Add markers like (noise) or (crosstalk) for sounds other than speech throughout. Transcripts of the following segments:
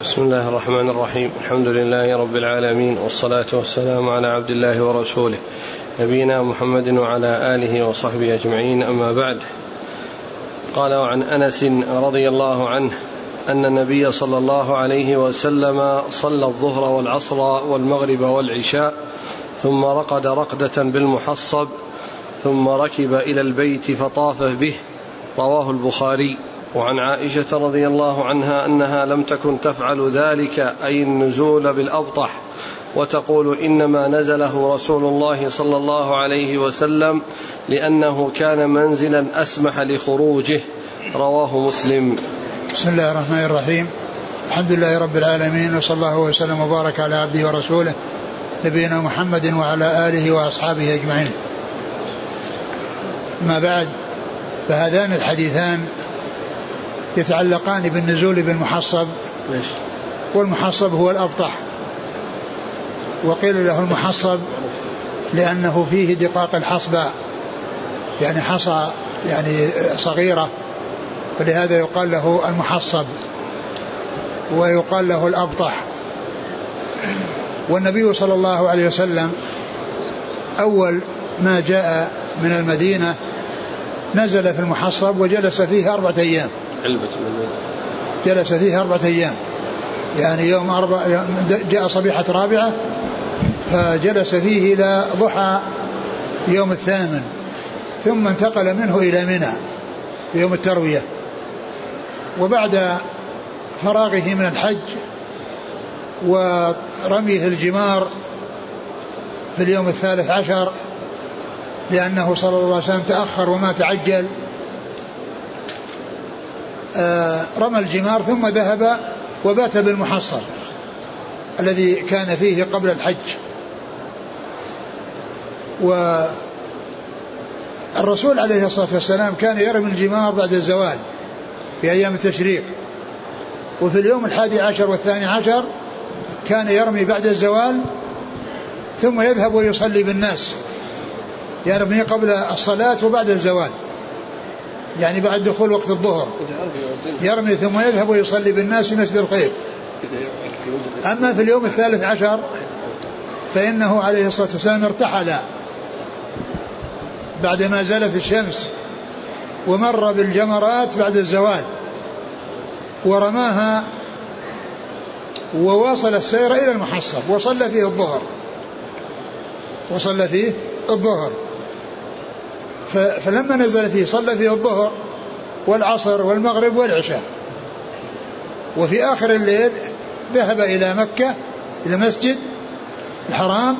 بسم الله الرحمن الرحيم. الحمد لله رب العالمين والصلاة والسلام على عبد الله ورسوله نبينا محمد وعلى آله وصحبه أجمعين أما بعد. قال وعن أنس رضي الله عنه أن النبي صلى الله عليه وسلم صلى الظهر والعصر والمغرب والعشاء ثم رقد رقدة بالمحصب ثم ركب إلى البيت فطاف به رواه البخاري. وعن عائشة رضي الله عنها أنها لم تكن تفعل ذلك أي النزول بالأبطح وتقول إنما نزله رسول الله صلى الله عليه وسلم لأنه كان منزلا أسمح لخروجه. رواه مسلم. بسم الله الرحمن الرحيم. الحمد لله رب العالمين وصلى الله وسلم وبارك على عبده ورسوله نبينا محمد وعلى آله وأصحابه أجمعين. ما بعد فهذان الحديثان يتعلقان بالنزول بالمحصب. والمحصب هو الأبطح. وقيل له المحصب لأنه فيه دقاق الحصبة يعني حصى يعني صغيرة. فلهذا يقال له المحصب ويقال له الأبطح. والنبي صلى الله عليه وسلم أول ما جاء من المدينة نزل في المحصب وجلس فيه أربعة أيام. جلس فيها أربعة أيام. يعني يوم أربع جاء صبيحة رابعة فجلس فيه إلى ضحى يوم الثامن ثم انتقل منه إلى منى في يوم التروية. وبعد فراغه من الحج ورميه الجمار في اليوم الثالث عشر لأنه صلى الله عليه وسلم تأخر وما تعجل. آه، رمى الجمار ثم ذهب وبات بالمحصر الذي كان فيه قبل الحج. والرسول عليه الصلاة والسلام كان يرمي الجمار بعد الزوال في أيام التشريق. وفي اليوم الحادي عشر والثاني عشر كان يرمي بعد الزوال ثم يذهب ويصلي بالناس. يرمي قبل الصلاة وبعد الزوال. يعني بعد دخول وقت الظهر. يرمي ثم يذهب ويصلي بالناس في مسجد الخير. أما في اليوم الثالث عشر فإنه عليه الصلاة والسلام ارتحل. بعدما زالت الشمس ومر بالجمرات بعد الزوال. ورماها وواصل السير إلى المحصب وصلى فيه الظهر. وصلى فيه الظهر. فلما نزل فيه صلى فيه الظهر والعصر والمغرب والعشاء. وفي آخر الليل ذهب إلى مكة إلى المسجد الحرام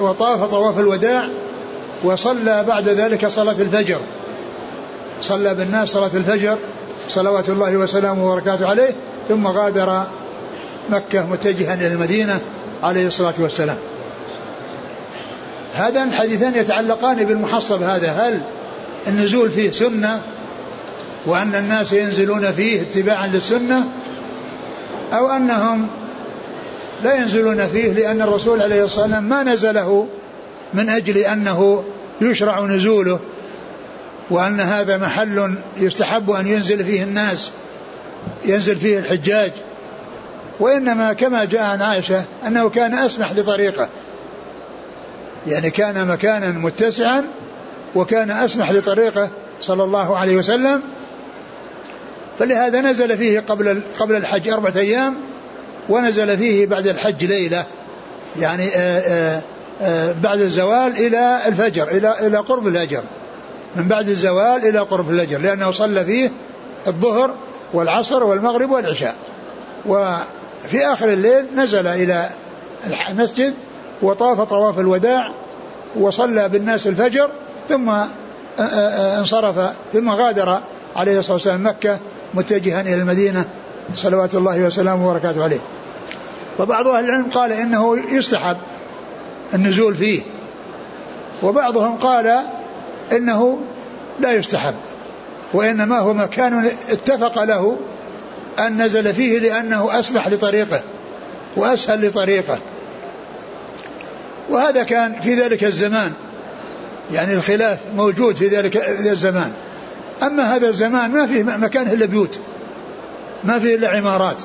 وطاف طواف الوداع وصلى بعد ذلك صلاة الفجر. صلى بالناس صلاة الفجر صلوات الله وسلامه وبركاته عليه ثم غادر مكة متجها إلى المدينة عليه الصلاة والسلام. هذان الحديثان يتعلقان بالمحصب هذا. هل النزول فيه سنة وأن الناس ينزلون فيه اتباعا للسنة أو أنهم لا ينزلون فيه لأن الرسول عليه الصلاة والسلام ما نزله من أجل أنه يشرع نزوله وأن هذا محل يستحب أن ينزل فيه الناس ينزل فيه الحجاج. وإنما كما جاء عن عائشة أنه كان أسمح لطريقة. يعني كان مكانا متسعا وكان أسمح لطريقه صلى الله عليه وسلم. فلهذا نزل فيه قبل قبل الحج أربعة أيام ونزل فيه بعد الحج ليلة يعني آآ آآ آآ بعد الزوال إلى الفجر إلى إلى قرب الفجر. من بعد الزوال إلى قرب الفجر لأنه صلى فيه الظهر والعصر والمغرب والعشاء. وفي آخر الليل نزل إلى المسجد وطاف طواف الوداع وصلى بالناس الفجر ثم انصرف ثم غادر عليه الصلاة والسلام مكة متجها إلى المدينة. صلوات الله وسلامه وبركاته عليه. وبعض أهل العلم قال إنه يستحب النزول فيه. وبعضهم قال إنه لا يستحب وإنما هو مكان اتفق له أن نزل فيه لأنه أسمح لطريقه وأسهل لطريقه. وهذا كان في ذلك الزمان. يعني الخلاف موجود في ذلك الزمان. أما هذا الزمان ما فيه مكان إلا بيوت. ما فيه إلا عمارات.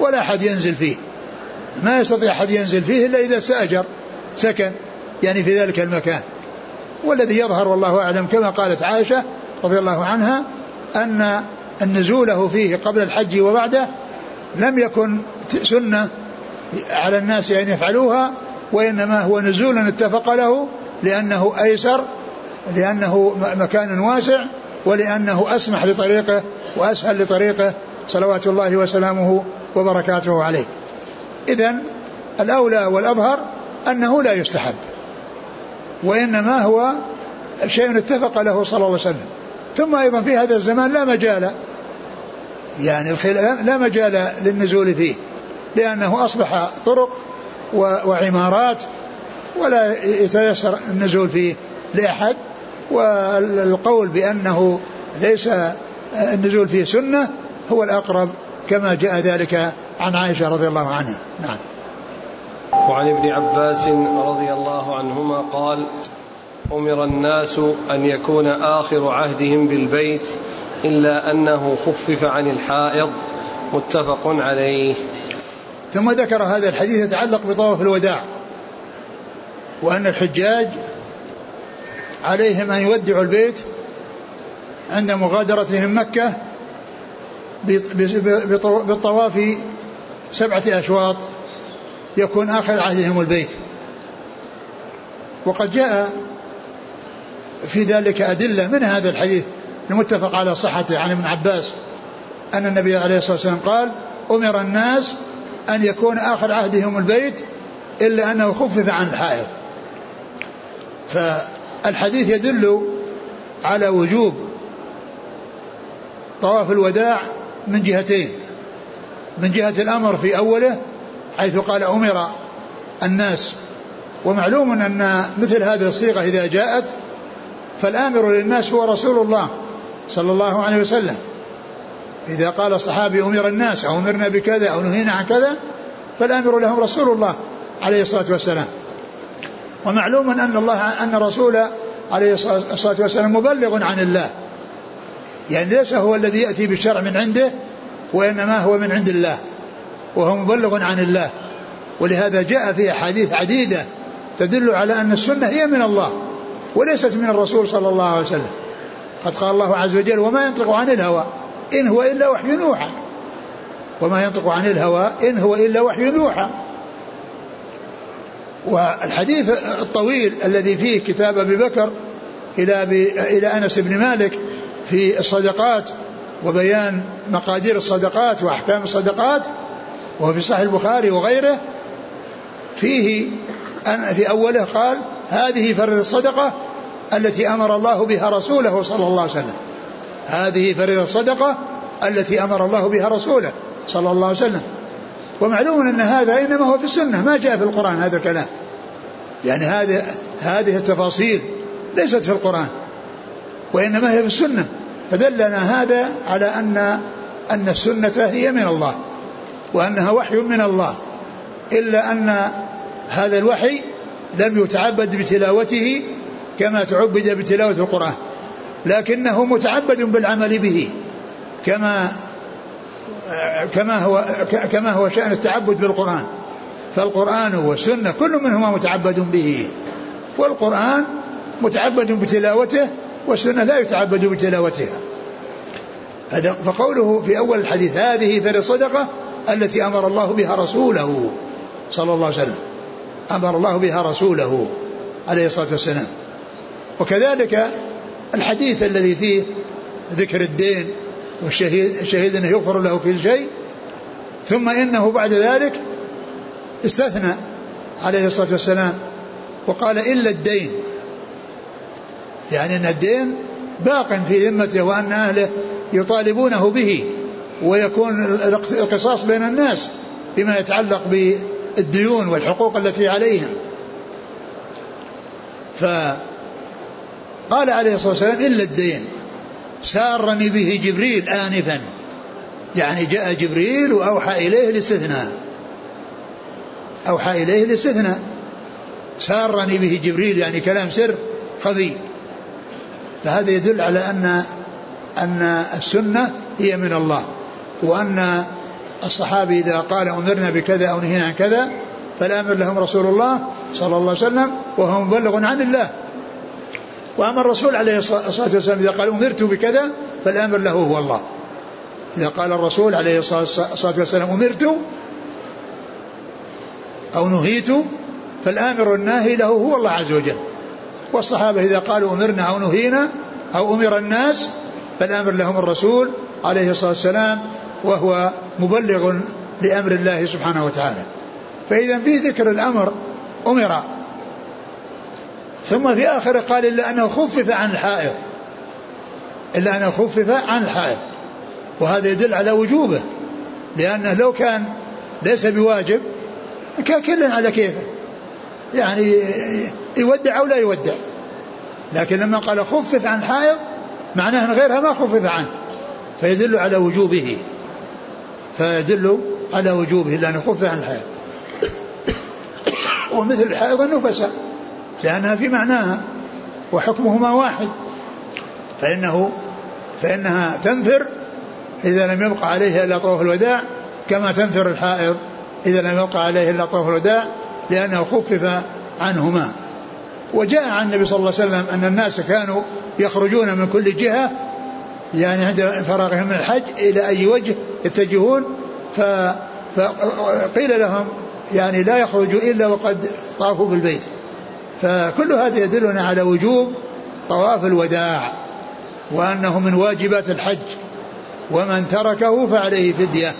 ولا أحد ينزل فيه. ما يستطيع أحد ينزل فيه إلا إذا استأجر سكن يعني في ذلك المكان. والذي يظهر والله أعلم كما قالت عائشة رضي الله عنها أن النزوله فيه قبل الحج وبعده لم يكن سنة على الناس أن يفعلوها وإنما هو نزول اتفق له لأنه أيسر لأنه مكان واسع ولأنه أسمح لطريقه وأسهل لطريقه. صلوات الله وسلامه وبركاته عليه. إذا الأولى والأظهر أنه لا يستحب وإنما هو شيء اتفق له صلى الله عليه وسلم. ثم أيضا في هذا الزمان لا مجال يعني لا مجال للنزول فيه لأنه أصبح طرق وعمارات ولا يتيسر النزول فيه لأحد والقول بأنه ليس النزول فيه سنة هو الأقرب كما جاء ذلك عن عائشة رضي الله عنها. نعم. وعن ابن عباس رضي الله عنهما قال أمر الناس أن يكون آخر عهدهم بالبيت إلا أنه خفف عن الحائض متفق عليه. ثم ذكر هذا الحديث يتعلق بطواف الوداع وأن الحجاج عليهم أن يودعوا البيت عند مغادرتهم مكة بالطواف سبعة أشواط يكون آخر عهدهم البيت. وقد جاء في ذلك أدلة من هذا الحديث المتفق على صحته عن ابن عباس أن النبي عليه الصلاة والسلام قال أمر الناس أن يكون آخر عهدهم البيت إلا أنه خفف عن الحائض. فالحديث يدل على وجوب طواف الوداع من جهتين من جهة الأمر في أوله حيث قال أمر الناس. ومعلوم أن مثل هذه الصيغة إذا جاءت فالآمر للناس هو رسول الله صلى الله عليه وسلم. إذا قال الصحابي أمر الناس أو أمرنا بكذا أو نهينا عن كذا فالآمر لهم رسول الله عليه الصلاة والسلام. ومعلوم أن الله أن رسول عليه الصلاة والسلام مبلغ عن الله. يعني ليس هو الذي يأتي بالشرع من عنده وإنما هو من عند الله. وهو مبلغ عن الله. ولهذا جاء في أحاديث عديدة تدل على أن السنة هي من الله وليست من الرسول صلى الله عليه وسلم. قد قال الله عز وجل وما ينطق عن الهوى. إن هو إلا وحي يوحى. وما ينطق عن الهوى إن هو إلا وحي يوحى. والحديث الطويل الذي فيه كتاب أبي بكر إلى إلى أنس بن مالك في الصدقات وبيان مقادير الصدقات وأحكام الصدقات وهو في صحيح البخاري وغيره فيه أن في أوله قال هذه فرض الصدقة التي أمر الله بها رسوله صلى الله عليه وسلم. هذه فرض الصدقة التي أمر الله بها رسوله صلى الله عليه وسلم. ومعلوم أن هذا إنما هو في السنة ما جاء في القرآن هذا الكلام. يعني هذه هذه التفاصيل ليست في القرآن وإنما هي في السنة. فدلنا هذا على أن أن السنة هي من الله وأنها وحي من الله. إلا أن هذا الوحي لم يتعبد بتلاوته كما تعبد بتلاوة القرآن. لكنه متعبد بالعمل به كما كما هو كما هو شأن التعبد بالقرآن. فالقرآن والسنة كل منهما متعبد به والقرآن متعبد بتلاوته والسنة لا يتعبد بتلاوتها. فقوله في أول الحديث هذه فر الصدقة التي أمر الله بها رسوله صلى الله عليه وسلم. أمر الله بها رسوله عليه الصلاة والسلام. وكذلك الحديث الذي فيه ذكر الدين والشهيد الشهيد أنه يغفر له كل شيء ثم إنه بعد ذلك استثنى عليه الصلاة والسلام وقال إلا الدين. يعني أن الدين باق في ذمته وأن أهله يطالبونه به ويكون القصاص بين الناس بما يتعلق بالديون والحقوق التي عليهم. فقال عليه الصلاة والسلام إلا الدين. سارني به جبريل آنفا. يعني جاء جبريل وأوحى إليه الاستثناء أوحى إليه الاستثناء سارني به جبريل يعني كلام سر خفي فهذا يدل على أن أن السنة هي من الله. وأن الصحابي إذا قال أمرنا بكذا أو نهينا عن كذا فالآمر لهم رسول الله صلى الله عليه وسلم وهو مبلغ عن الله. وأما الرسول عليه الصلاة والسلام إذا قال أمرت بكذا فالآمر له هو الله. إذا قال الرسول عليه الصلاة والسلام أمرت أو نهيت فالآمر الناهي له هو الله عز وجل. والصحابة إذا قالوا أمرنا أو نهينا أو أمر الناس فالأمر لهم الرسول عليه الصلاة والسلام وهو مبلغ لأمر الله سبحانه وتعالى. فإذا في ذكر الأمر أمر ثم في آخره قال إلا أنه خفف عن الحائض إلا أنه خفف عن الحائض وهذا يدل على وجوبه. لأنه لو كان ليس بواجب كان كل على كيفه. يعني يودع أو لا يودع. لكن لما قال خفف عن الحائض معناه أن غيرها ما خفف عنه. فيدل على وجوبه. فيدل على وجوبه لأنه خفف عن الحائض ومثل الحائض النفساء. لأنها في معناها وحكمهما واحد. فإنه فإنها تنفر إذا لم يبقى عليها إلا طواف الوداع كما تنفر الحائض إذا لم يبقى عليه إلا طواف الوداع لأنه خفف عنهما. وجاء عن النبي صلى الله عليه وسلم أن الناس كانوا يخرجون من كل جهة يعني عند فراغهم من الحج إلى أي وجه يتجهون فقيل لهم يعني لا يخرجوا إلا وقد طافوا بالبيت. فكل هذا يدلنا على وجوب طواف الوداع وأنه من واجبات الحج ومن تركه فعليه فدية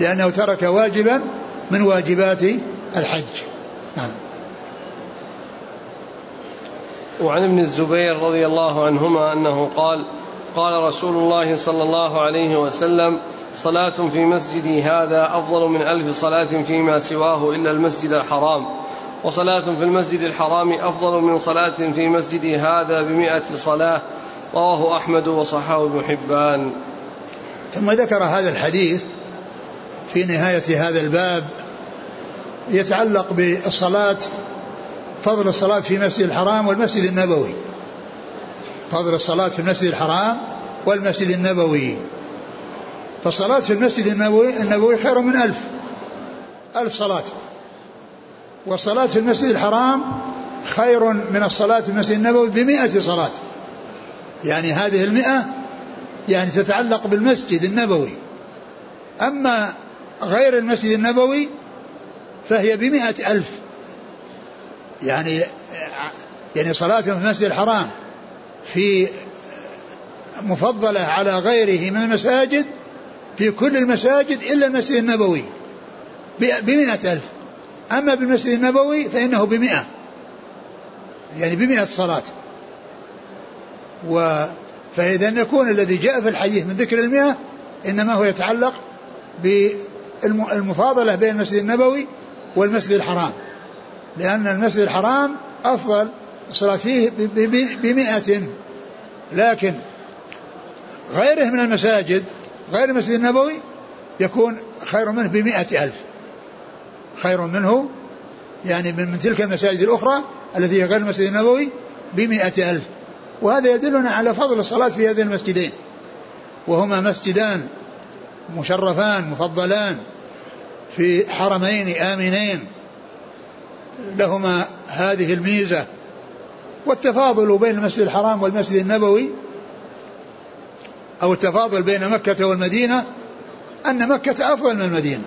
لأنه ترك واجبا من واجبات الحج. نعم. وعن ابن الزبير رضي الله عنهما أنه قال قال رسول الله صلى الله عليه وسلم صلاة في مسجدي هذا أفضل من ألف صلاة فيما سواه إلا المسجد الحرام. وصلاة في المسجد الحرام أفضل من صلاة في مسجدي هذا بمئة صلاة. رواه أحمد وصححه ابن حبان. ثم ذكر هذا الحديث في نهاية هذا الباب يتعلق بالصلاة فضل الصلاة في المسجد الحرام والمسجد النبوي. فضل الصلاة في المسجد الحرام والمسجد النبوي. فالصلاة في المسجد النبوي النبوي خير من ألف. ألف صلاة. والصلاة في المسجد الحرام خير من الصلاة في المسجد النبوي بمئة صلاة. يعني هذه المئة يعني تتعلق بالمسجد النبوي. أما غير المسجد النبوي فهي بمئة ألف. يعني يعني صلاة في المسجد الحرام في مفضلة على غيره من المساجد في كل المساجد إلا المسجد النبوي. بمئة ألف. أما بالمسجد النبوي فإنه بمئة. يعني بمئة صلاة. و فإذا يكون الذي جاء في الحديث من ذكر المئة إنما هو يتعلق بالمفاضلة بين المسجد النبوي والمسجد الحرام. لأن المسجد الحرام أفضل الصلاة فيه بمئة. لكن غيره من المساجد غير المسجد النبوي يكون خير منه بمئة ألف. خير منه يعني من, تلك المساجد الأخرى التي هي غير المسجد النبوي بمئة ألف. وهذا يدلنا على فضل الصلاة في هذين المسجدين. وهما مسجدان مشرفان مفضلان في حرمين آمنين. لهما هذه الميزة والتفاضل بين المسجد الحرام والمسجد النبوي أو التفاضل بين مكة والمدينة أن مكة أفضل من المدينة.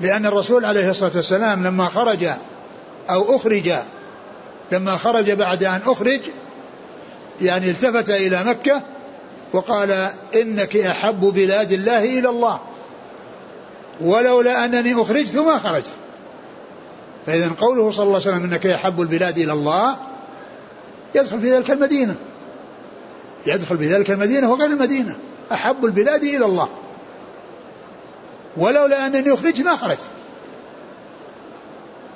لأن الرسول عليه الصلاة والسلام لما خرج أو أخرج لما خرج بعد أن أخرج يعني التفت إلى مكة وقال إنك أحب بلاد الله إلى الله ولولا أنني أخرجت ما خرجت. فإذا قوله صلى الله عليه وسلم إنك أحب البلاد إلى الله يدخل في ذلك المدينة. يدخل في ذلك المدينة وغير المدينة. أحب البلاد إلى الله. ولولا أنني أخرجت ما خرجت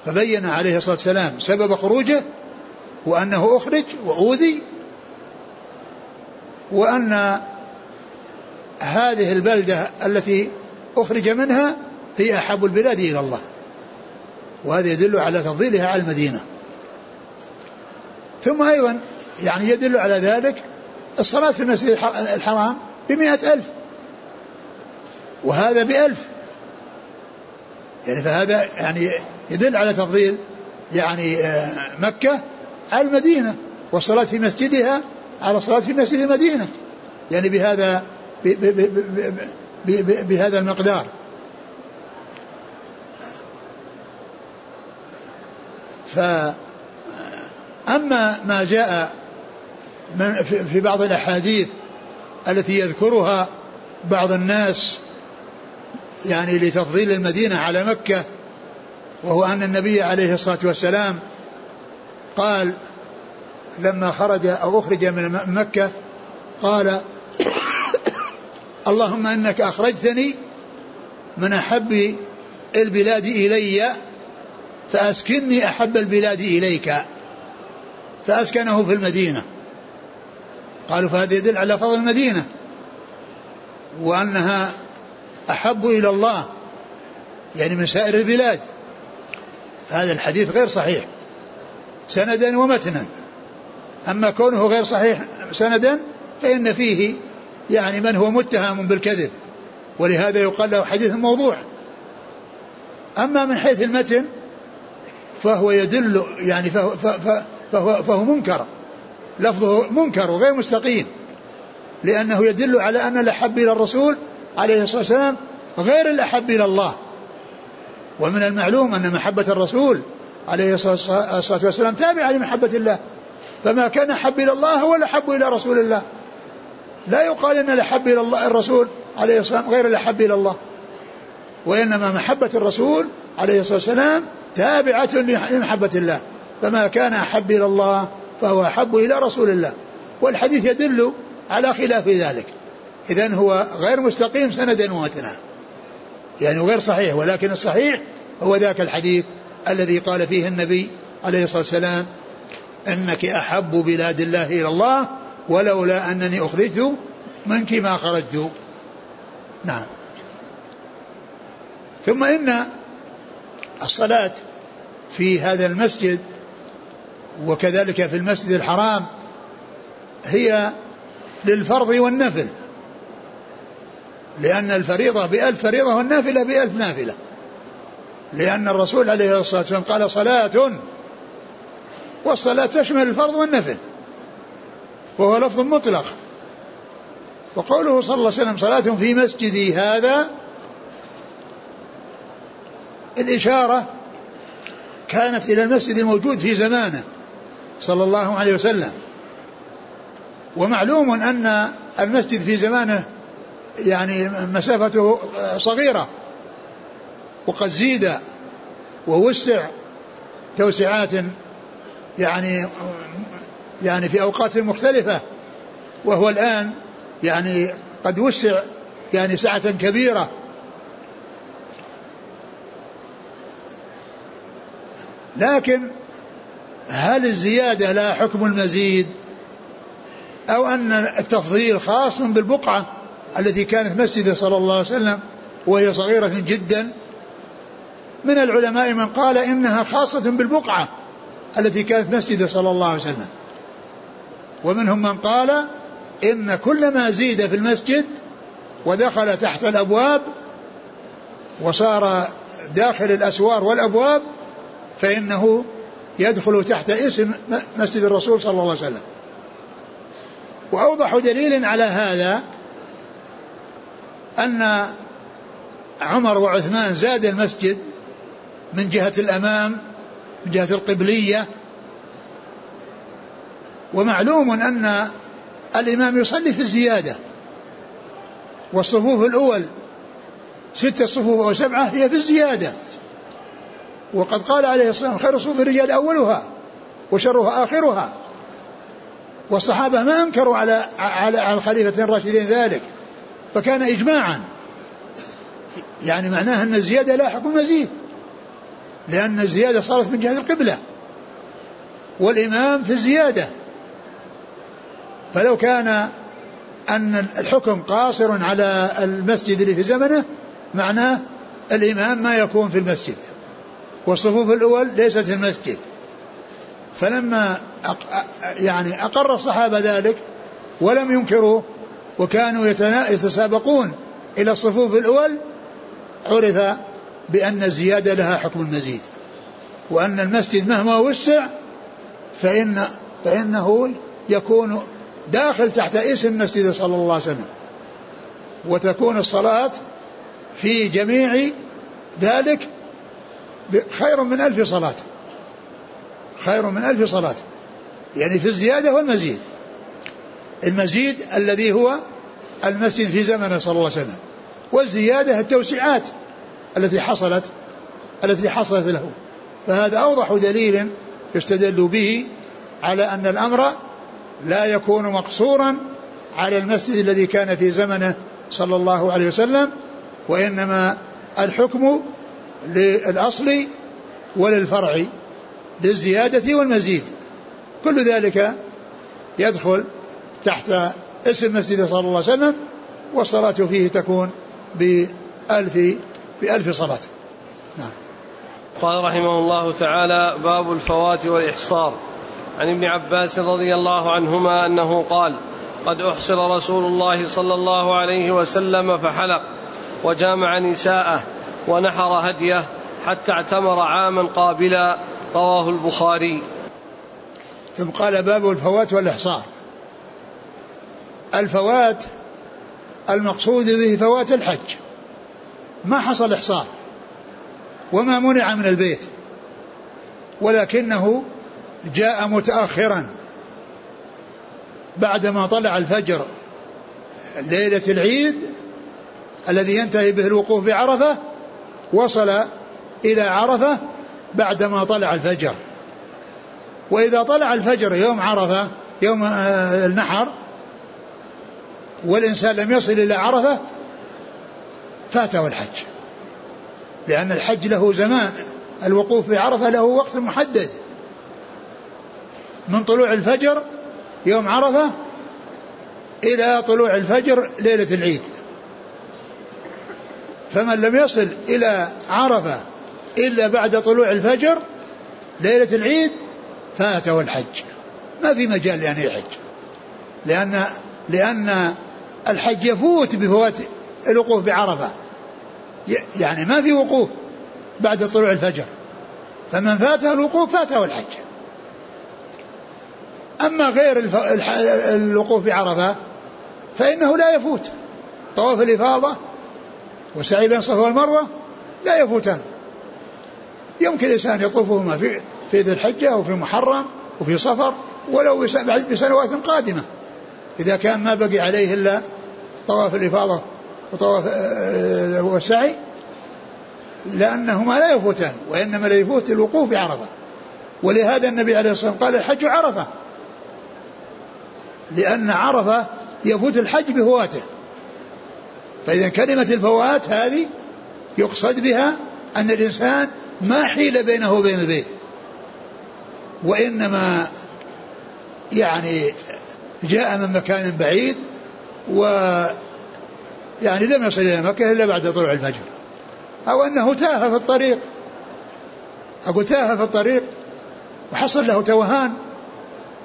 فبين عليه الصلاة والسلام سبب خروجه وأنه أخرج وأوذي وأن هذه البلدة التي أخرج منها هي أحب البلاد إلى الله. وهذا يدل على تفضيلها على المدينة. ثم أيضا يعني يدل على ذلك الصلاة في المسجد الحرام بمئة ألف. وهذا بألف. يعني فهذا يعني يدل على تفضيل يعني آه، مكة على المدينة والصلاة في مسجدها على الصلاة في مسجد المدينة. يعني بهذا بهذا المقدار. فأما ما جاء في بعض الأحاديث التي يذكرها بعض الناس يعني لتفضيل المدينة على مكة وهو أن النبي عليه الصلاة والسلام قال لما خرج أو أخرج من مكة قال اللهم إنك أخرجتني من أحب البلاد إلي فأسكنني أحب البلاد إليك. فأسكنه في المدينة. قالوا فهذا يدل على فضل المدينة وأنها أحب إلى الله يعني من سائر البلاد. هذا الحديث غير صحيح. سندا ومتنا. أما كونه غير صحيح سندا فإن فيه يعني من هو متهم بالكذب. ولهذا يقال له حديث موضوع. أما من حيث المتن فهو يدل يعني فهو, فهو, فهو منكر. لفظه منكر وغير مستقيم. لأنه يدل على أن الأحب إلى الرسول عليه الصلاة والسلام غير الأحب إلى الله. ومن المعلوم أن محبة الرسول عليه الصلاة والسلام تابعة لمحبة الله. فما كان أحب إلى الله هو الأحب إلى رسول الله. لا يقال إن الأحب إلى الله الرسول عليه الصلاة والسلام غير الأحب إلى الله. وإنما محبة الرسول عليه الصلاة والسلام تابعة لمحبة الله. فما كان أحب إلى الله فهو أحب إلى رسول الله. والحديث يدل على خلاف ذلك. اذا هو غير مستقيم سندا ومتنا. يعني غير صحيح ولكن الصحيح هو ذاك الحديث الذي قال فيه النبي عليه الصلاة والسلام إنك أحب بلاد الله إلى الله ولولا أنني أخرجت منك ما خرجت. نعم. ثم إن الصلاة في هذا المسجد وكذلك في المسجد الحرام هي للفرض والنفل. لأن الفريضة بألف فريضة والنافلة بألف نافلة. لأن الرسول عليه الصلاة والسلام قال صلاة والصلاة تشمل الفرض والنفل وهو لفظ مطلق. وقوله صلى الله عليه وسلم صلاة في مسجدي هذا الإشارة كانت إلى المسجد الموجود في زمانه صلى الله عليه وسلم. ومعلوم أن المسجد في زمانه يعني مسافته صغيرة وقد زيد ووسع توسعات يعني يعني في أوقات مختلفة وهو الآن يعني قد وسع يعني سعة كبيرة. لكن هل الزيادة لا حكم المزيد؟ أو أن التفضيل خاص بالبقعة؟ التي كانت مسجد صلى الله عليه وسلم وهي صغيرة جدا من العلماء من قال إنها خاصة بالبقعة التي كانت مسجد صلى الله عليه وسلم. ومنهم من قال إن كل ما زيد في المسجد ودخل تحت الأبواب وصار داخل الأسوار والأبواب فإنه يدخل تحت اسم مسجد الرسول صلى الله عليه وسلم. وأوضح دليل على هذا أن عمر وعثمان زاد المسجد من جهة الأمام من جهة القبلية. ومعلوم أن الإمام يصلي في الزيادة. والصفوف الأول ستة صفوف أو سبعة هي في الزيادة. وقد قال عليه الصلاة والسلام خير صفوف الرجال أولها وشرها آخرها. والصحابة ما أنكروا على على الخليفة الراشدين ذلك. فكان إجماعا. يعني معناه أن الزيادة لا حكم مزيد لأن الزيادة صارت من جهة القبلة والإمام في الزيادة. فلو كان أن الحكم قاصر على المسجد اللي في زمنه معناه الإمام ما يكون في المسجد والصفوف الأول ليست في المسجد. فلما يعني أقر الصحابة ذلك ولم ينكروا وكانوا يتسابقون إلى الصفوف الأول عرف بأن الزيادة لها حكم المزيد. وأن المسجد مهما وسع فإن فإنه يكون داخل تحت اسم مسجد صلى الله عليه وسلم. وتكون الصلاة في جميع ذلك خير من ألف صلاة. خير من ألف صلاة. يعني في الزيادة والمزيد. المزيد الذي هو المسجد في زمنه صلى الله عليه وسلم. والزيادة التوسعات التي حصلت التي حصلت له. فهذا أوضح دليل يستدل به على أن الأمر لا يكون مقصورا على المسجد الذي كان في زمنه صلى الله عليه وسلم وإنما الحكم للأصل وللفرع للزيادة والمزيد. كل ذلك يدخل تحت اسم مسجد صلى الله عليه وسلم والصلاة فيه تكون بألف بألف صلاة. نعم. قال رحمه الله تعالى باب الفوات والإحصار. عن ابن عباس رضي الله عنهما أنه قال قد أحصر رسول الله صلى الله عليه وسلم فحلق وجامع نساءه ونحر هديه حتى اعتمر عاما قابلا. رواه البخاري. ثم قال باب الفوات والإحصار. الفوات المقصود به فوات الحج. ما حصل إحصار وما منع من البيت ولكنه جاء متأخرا بعدما طلع الفجر ليلة العيد الذي ينتهي به الوقوف بعرفة وصل إلى عرفة بعدما طلع الفجر. وإذا طلع الفجر يوم عرفة يوم آه، النحر والإنسان لم يصل إلى عرفة فاته الحج لأن الحج له زمان الوقوف بعرفة له وقت محدد. من طلوع الفجر يوم عرفة إلى طلوع الفجر ليلة العيد. فمن لم يصل إلى عرفة إلا بعد طلوع الفجر ليلة العيد فاته الحج ما في مجال لأن يحج. لأن لأن الحج يفوت بفوات الوقوف بعرفة. يعني ما في وقوف بعد طلوع الفجر. فمن فاته الوقوف فاته الحج. أما غير الوقوف بعرفة فإنه لا يفوت. طواف الإفاضة وسعي بين الصفا والمروة لا يفوتان. يمكن الإنسان يطوفهما في في ذي الحجة وفي محرم وفي صفر ولو بسنوات قادمة. إذا كان ما بقي عليه إلا طواف الإفاضة وطواف آه، والسعي لأنهما لا يفوتان وإنما لا يفوت الوقوف بعرفة. ولهذا النبي عليه الصلاة والسلام قال الحج عرفة. لأن عرفة يفوت الحج بفواته. فإذا كلمة الفوات هذه يقصد بها أن الإنسان ما حيل بينه وبين البيت. وإنما يعني جاء من مكان بعيد و يعني لم يصل إلى مكة إلا بعد طلوع الفجر. أو أنه تاه في الطريق. أقول تاه في الطريق وحصل له توهان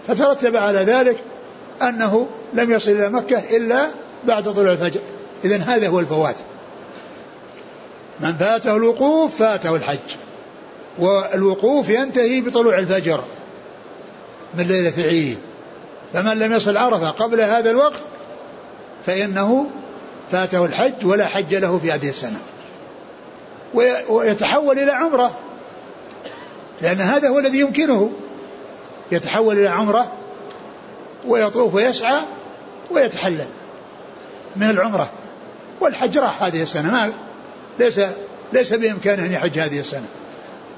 فترتب على ذلك أنه لم يصل إلى مكة إلا بعد طلوع الفجر. إذا هذا هو الفوات. من فاته الوقوف فاته الحج. والوقوف ينتهي بطلوع الفجر من ليلة العيد فمن لم يصل عرفة قبل هذا الوقت فإنه فاته الحج ولا حج له في هذه السنة. ويتحول إلى عمرة. لأن هذا هو الذي يمكنه. يتحول إلى عمرة ويطوف ويسعى ويتحلل من العمرة. والحج راح هذه السنة. ما ليس ليس بإمكانه أن يحج هذه السنة.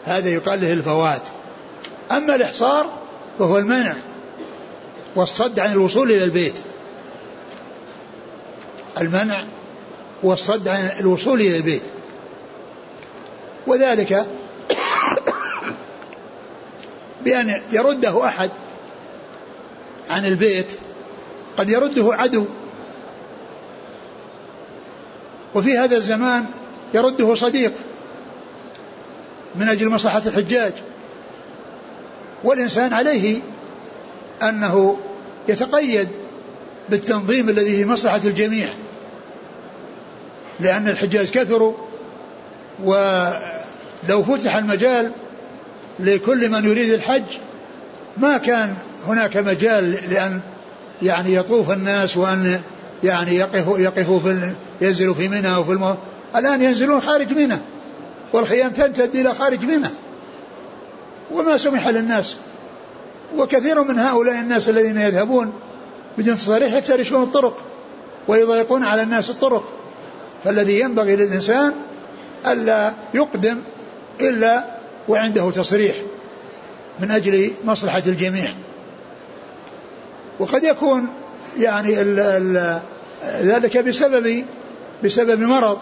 هذا يقال له الفوات. أما الإحصار فهو المنع. والصد عن الوصول إلى البيت. المنع والصد عن الوصول إلى البيت. وذلك بأن يرده أحد عن البيت قد يرده عدو. وفي هذا الزمان يرده صديق من أجل مصلحة الحجاج. والإنسان عليه أنه يتقيد بالتنظيم الذي في مصلحة الجميع لأن الحجاج كثروا ولو فتح المجال لكل من يريد الحج ما كان هناك مجال لأن يعني يطوف الناس وأن يعني يقفوا يقفوا في ينزلوا في منى وفي المو... الآن ينزلون خارج منى والخيام تمتد إلى خارج منى وما سمح للناس وكثير من هؤلاء الناس الذين يذهبون بدون تصاريح يفترشون الطرق ويضيقون على الناس الطرق. فالذي ينبغي للإنسان ألا يقدم إلا وعنده تصريح من أجل مصلحة الجميع. وقد يكون يعني ال ال ذلك بسبب بسبب مرض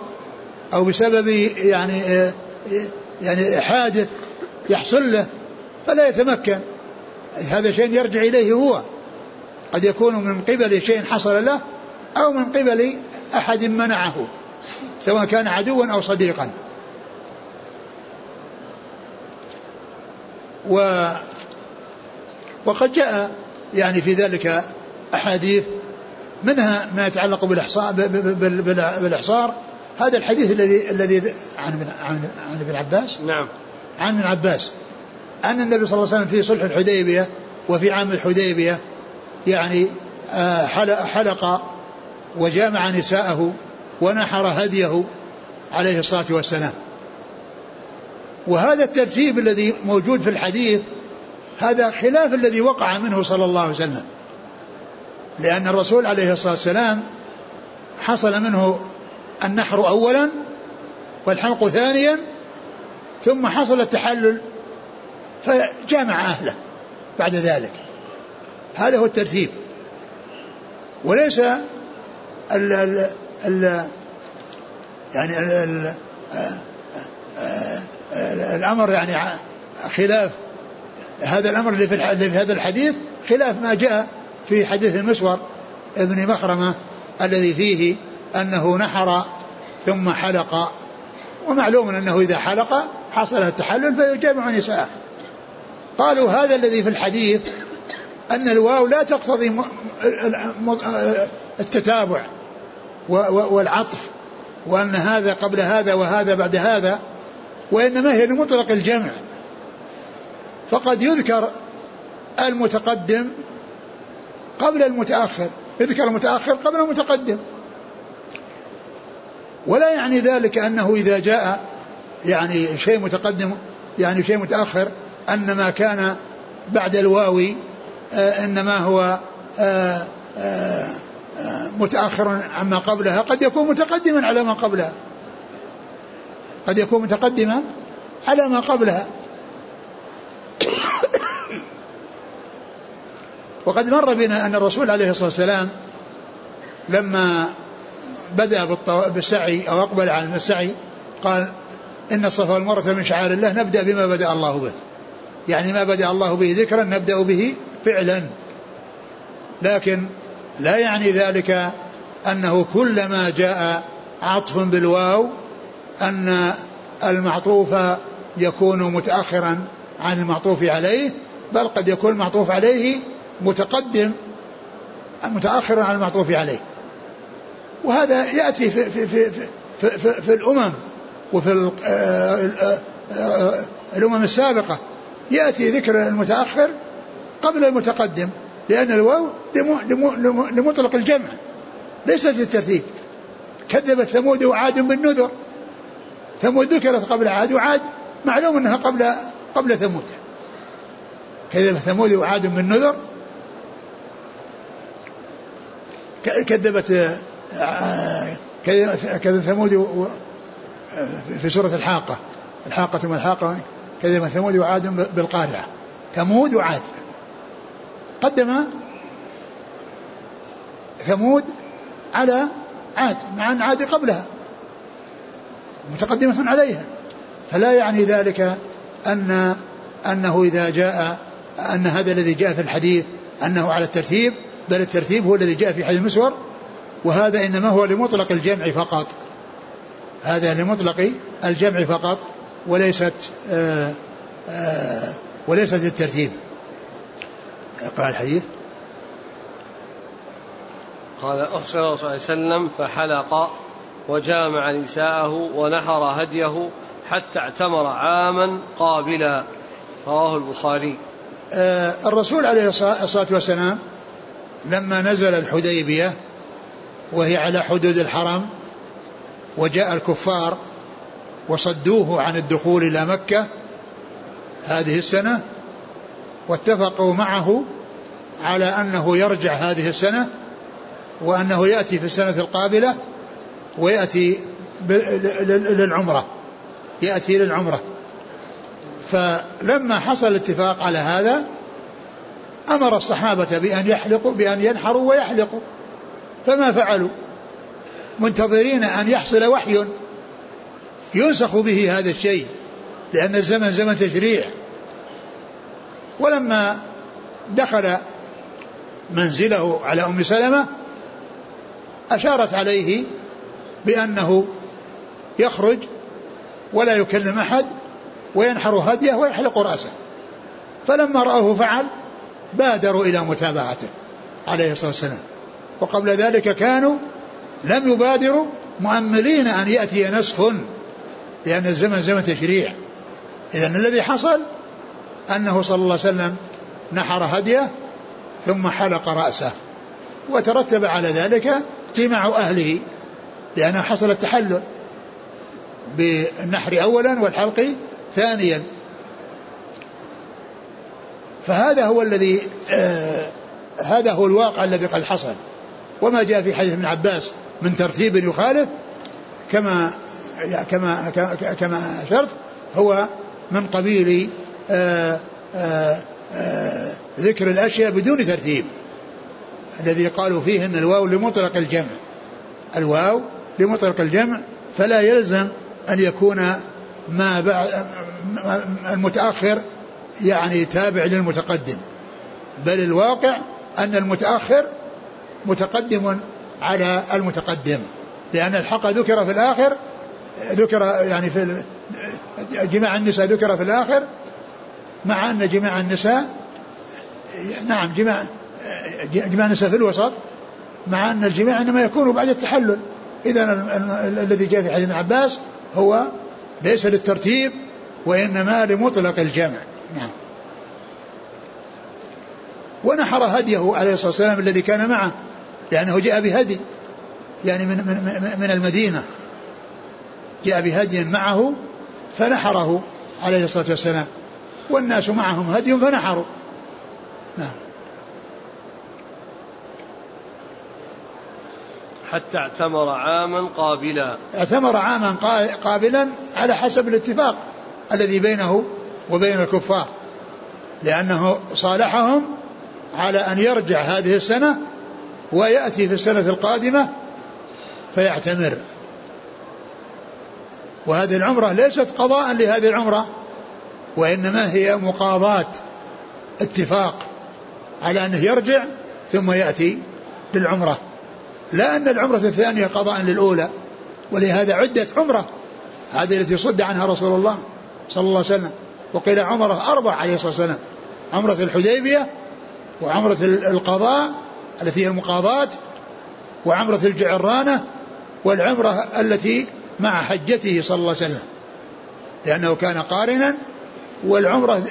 أو بسبب يعني يعني حادث يحصل له فلا يتمكن. هذا شيء يرجع إليه هو. قد يكون من قبل شيء حصل له أو من قبل أحد منعه سواء كان عدوا أو صديقا. و وقد جاء يعني في ذلك أحاديث منها ما يتعلق بالإحصار بالإحصار. هذا الحديث الذي الذي عن عن ابن عباس؟ نعم. عن ابن عباس. أن النبي صلى الله عليه وسلم في صلح الحديبية وفي عام الحديبية يعني آه، حلق وجامع نساءه ونحر هديه عليه الصلاة والسلام. وهذا الترتيب الذي موجود في الحديث هذا خلاف الذي وقع منه صلى الله عليه وسلم. لأن الرسول عليه الصلاة والسلام حصل منه النحر أولا والحلق ثانيا ثم حصل التحلل فجامع أهله بعد ذلك. هذا هو الترتيب. وليس ال ال ال يعني ال ال الأمر يعني خلاف هذا الأمر اللي في هذا الحديث خلاف ما جاء في حديث المسور ابن مخرمة الذي فيه أنه نحر ثم حلق. ومعلوم أنه إذا حلق حصل التحلل فيجامع نساءه. قالوا هذا الذي في الحديث أن الواو لا تقتضي التتابع والعطف وأن هذا قبل هذا وهذا بعد هذا وإنما هي لمطلق الجمع. فقد يذكر المتقدم قبل المتأخر يذكر المتأخر قبل المتقدم. ولا يعني ذلك أنه إذا جاء يعني شيء متقدم يعني شيء متأخر أن ما كان بعد الواو آه إنما هو آه آه متأخر عما قبلها قد يكون متقدما على ما قبلها. قد يكون متقدما على ما قبلها. وقد مر بنا أن الرسول عليه الصلاة والسلام لما بدأ بالسعي أو أقبل على السعي قال إن الصفا والمروة من شعائر الله نبدأ بما بدأ الله به. يعني ما بدأ الله به ذكرا نبدأ به فعلا. لكن لا يعني ذلك أنه كلما جاء عطف بالواو أن المعطوف يكون متأخرا عن المعطوف عليه بل قد يكون المعطوف عليه متقدم متأخرا عن المعطوف عليه. وهذا يأتي في, في, في, في, في, في الأمم وفي الأمم السابقة. يأتي ذكر المتأخر قبل المتقدم لأن الواو لمطلق الجمع ليست للترتيب. كذبت ثمود وعاد بالنذر. ثمود ذكرت قبل عاد وعاد معلوم أنها قبل قبل ثمود. كذب ثمود وعاد بالنذر. كذبت كذب ثمود في سورة الحاقة. الحاقة ما الحاقة؟ كذب ثمود وعاد بالقارعة. ثمود وعاد قدم ثمود على عاد مع أن عاد قبلها. متقدمة عليها. فلا يعني ذلك أن أنه إذا جاء أن هذا الذي جاء في الحديث أنه على الترتيب بل الترتيب هو الذي جاء في حديث مسور وهذا إنما هو لمطلق الجمع فقط. هذا لمطلق الجمع فقط. وليست آآ آه، آآ آه، وليست الترتيب اقرأ الحديث. قال أحسن الرسول صلى الله عليه وسلم فحلق وجامع نساءه ونحر هديه حتى اعتمر عاما قابلا. رواه البخاري. آه الرسول عليه الصلاة والسلام لما نزل الحديبية وهي على حدود الحرم وجاء الكفار وصدوه عن الدخول إلى مكة هذه السنة واتفقوا معه على أنه يرجع هذه السنة وأنه يأتي في السنة القابلة ويأتي للعمرة يأتي للعمرة. فلما حصل الاتفاق على هذا أمر الصحابة بأن يحلقوا بأن ينحروا ويحلقوا فما فعلوا؟ منتظرين أن يحصل وحي ينسخ به هذا الشيء لأن الزمن زمن تشريع. ولما دخل منزله على أم سلمة أشارت عليه بأنه يخرج ولا يكلم أحد وينحر هديه ويحلق رأسه. فلما رأوه فعل بادروا إلى متابعته عليه الصلاة والسلام. وقبل ذلك كانوا لم يبادروا مؤملين أن يأتي نسخ لأن الزمن زمن تشريع. إذا الذي حصل أنه صلى الله عليه وسلم نحر هديه ثم حلق رأسه وترتب على ذلك جماع أهله لأنه حصل التحلل بالنحر أولا والحلق ثانيا. فهذا هو الذي آه هذا هو الواقع الذي قد حصل. وما جاء في حديث ابن عباس من ترتيب يخالف كما كما كما أشرت هو من قبيل آآ آآ آآ ذكر الأشياء بدون ترتيب الذي قالوا فيه ان الواو لمطلق الجمع. الواو لمطلق الجمع فلا يلزم أن يكون ما بعد المتأخر يعني تابع للمتقدم بل الواقع أن المتأخر متقدم على المتقدم لأن الحق ذكر في الآخر ذكر يعني في جماع النساء ذكر في الآخر مع أن جماع النساء نعم جماع جماع النساء في الوسط مع أن الجماع إنما يكون بعد التحلل. إذا الذي جاء في حديث ابن عباس هو ليس للترتيب وإنما لمطلق الجمع. نعم. ونحر هديه عليه الصلاة والسلام الذي كان معه لأنه جاء بهدي يعني من من من المدينة. جاء بهدي معه فنحره عليه الصلاة والسلام. والناس معهم هدي فنحروا. نعم. حتى اعتمر عاما قابلا. اعتمر عاما قابلا على حسب الاتفاق الذي بينه وبين الكفار. لأنه صالحهم على أن يرجع هذه السنة ويأتي في السنة القادمة فيعتمر. وهذه العمرة ليست قضاء لهذه العمرة وإنما هي مقاضاة اتفاق على أنه يرجع ثم يأتي للعمرة. لا أن العمرة الثانية قضاء للأولى ولهذا عدة عمرة هذه التي صد عنها رسول الله صلى الله عليه وسلم. وقيل عمرة أربع عليه الصلاة والسلام عمرة الحديبية وعمرة القضاء التي هي المقاضاة وعمرة الجعرانة والعمرة التي مع حجته صلى الله عليه وسلم. لأنه كان قارنا والعمرة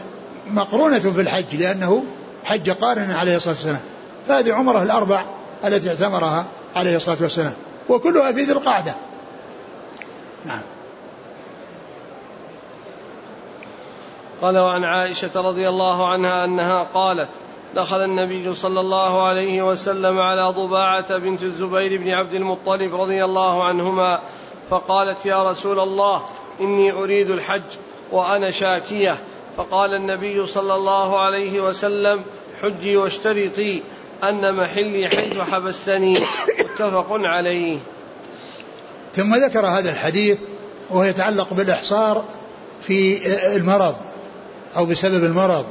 مقرونة في الحج لأنه حج قارنا عليه الصلاة والسلام. فهذه عمرة الأربع التي اعتمرها عليه الصلاة والسلام. وكلها في ذي القعدة. نعم. قال وعن عائشة رضي الله عنها أنها قالت دخل النبي صلى الله عليه وسلم على ضباعة بنت الزبير بن عبد المطلب رضي الله عنهما فقالت يا رسول الله إني أريد الحج وأنا شاكية. فقال النبي صلى الله عليه وسلم حجي واشترطي أن محلي حيث حبستني. متفق عليه. ثم ذكر هذا الحديث وهو يتعلق بالإحصار في المرض أو بسبب المرض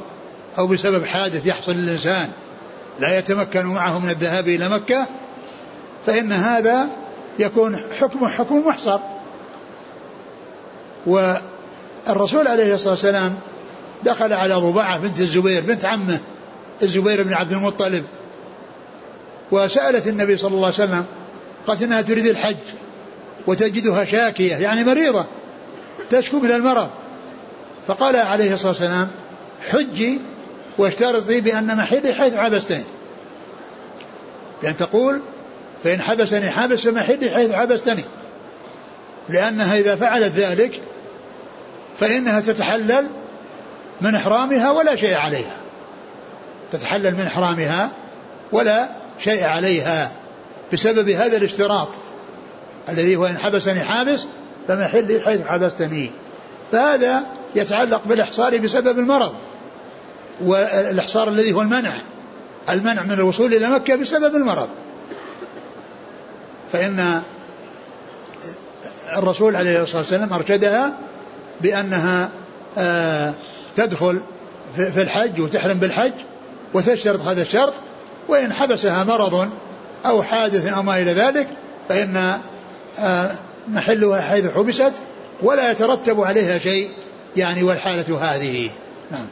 أو بسبب حادث يحصل للإنسان لا يتمكن معه من الذهاب إلى مكة فإن هذا يكون حكمه حكم محصر. والرسول عليه الصلاة والسلام دخل على ضباعة بنت الزبير بنت عمه الزبير بن عبد المطلب. وسألت النبي صلى الله عليه وسلم قالت إنها تريد الحج وتجدها شاكية يعني مريضة تشكو من المرض. فقال عليه الصلاة والسلام حجي واشترطي بأن محلي حيث حبستين لأن تقول فإن حبسني حابس فمحلي حيث حبستني. لأنها إذا فعلت ذلك فإنها تتحلل من إحرامها ولا شيء عليها. تتحلل من إحرامها ولا شيء عليها بسبب هذا الاشتراط الذي هو إن حبسني حابس فمحلي حيث حبستني. فهذا يتعلق بالإحصار بسبب المرض والإحصار الذي هو المنع المنع من الوصول إلى مكة بسبب المرض. فإن الرسول عليه الصلاة والسلام أرشدها بأنها آه، تدخل في الحج وتحرم بالحج وتشترط هذا الشرط وإن حبسها مرض أو حادث أو ما إلى ذلك فإن آه، محلها حيث حبست ولا يترتب عليها شيء يعني والحالة هذه. نعم.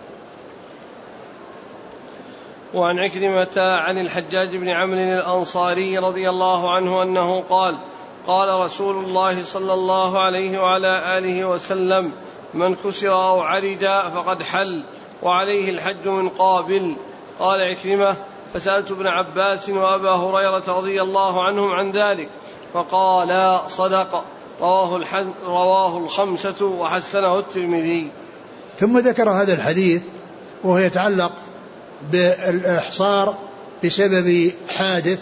وعن عكرمة عن الحجاج بن عمرو الأنصاري رضي الله عنه أنه قال قال رسول الله صلى الله عليه وعلى آله وسلم من كسر أو عرج فقد حل وعليه الحج من قابل. قال عكرمة فسألت ابن عباس وأبا هريرة رضي الله عنهم عن ذلك فقالا صدق رواه, رواه الخمسة وحسنه الترمذي. ثم ذكر هذا الحديث وهو يتعلق بالإحصار بسبب حادث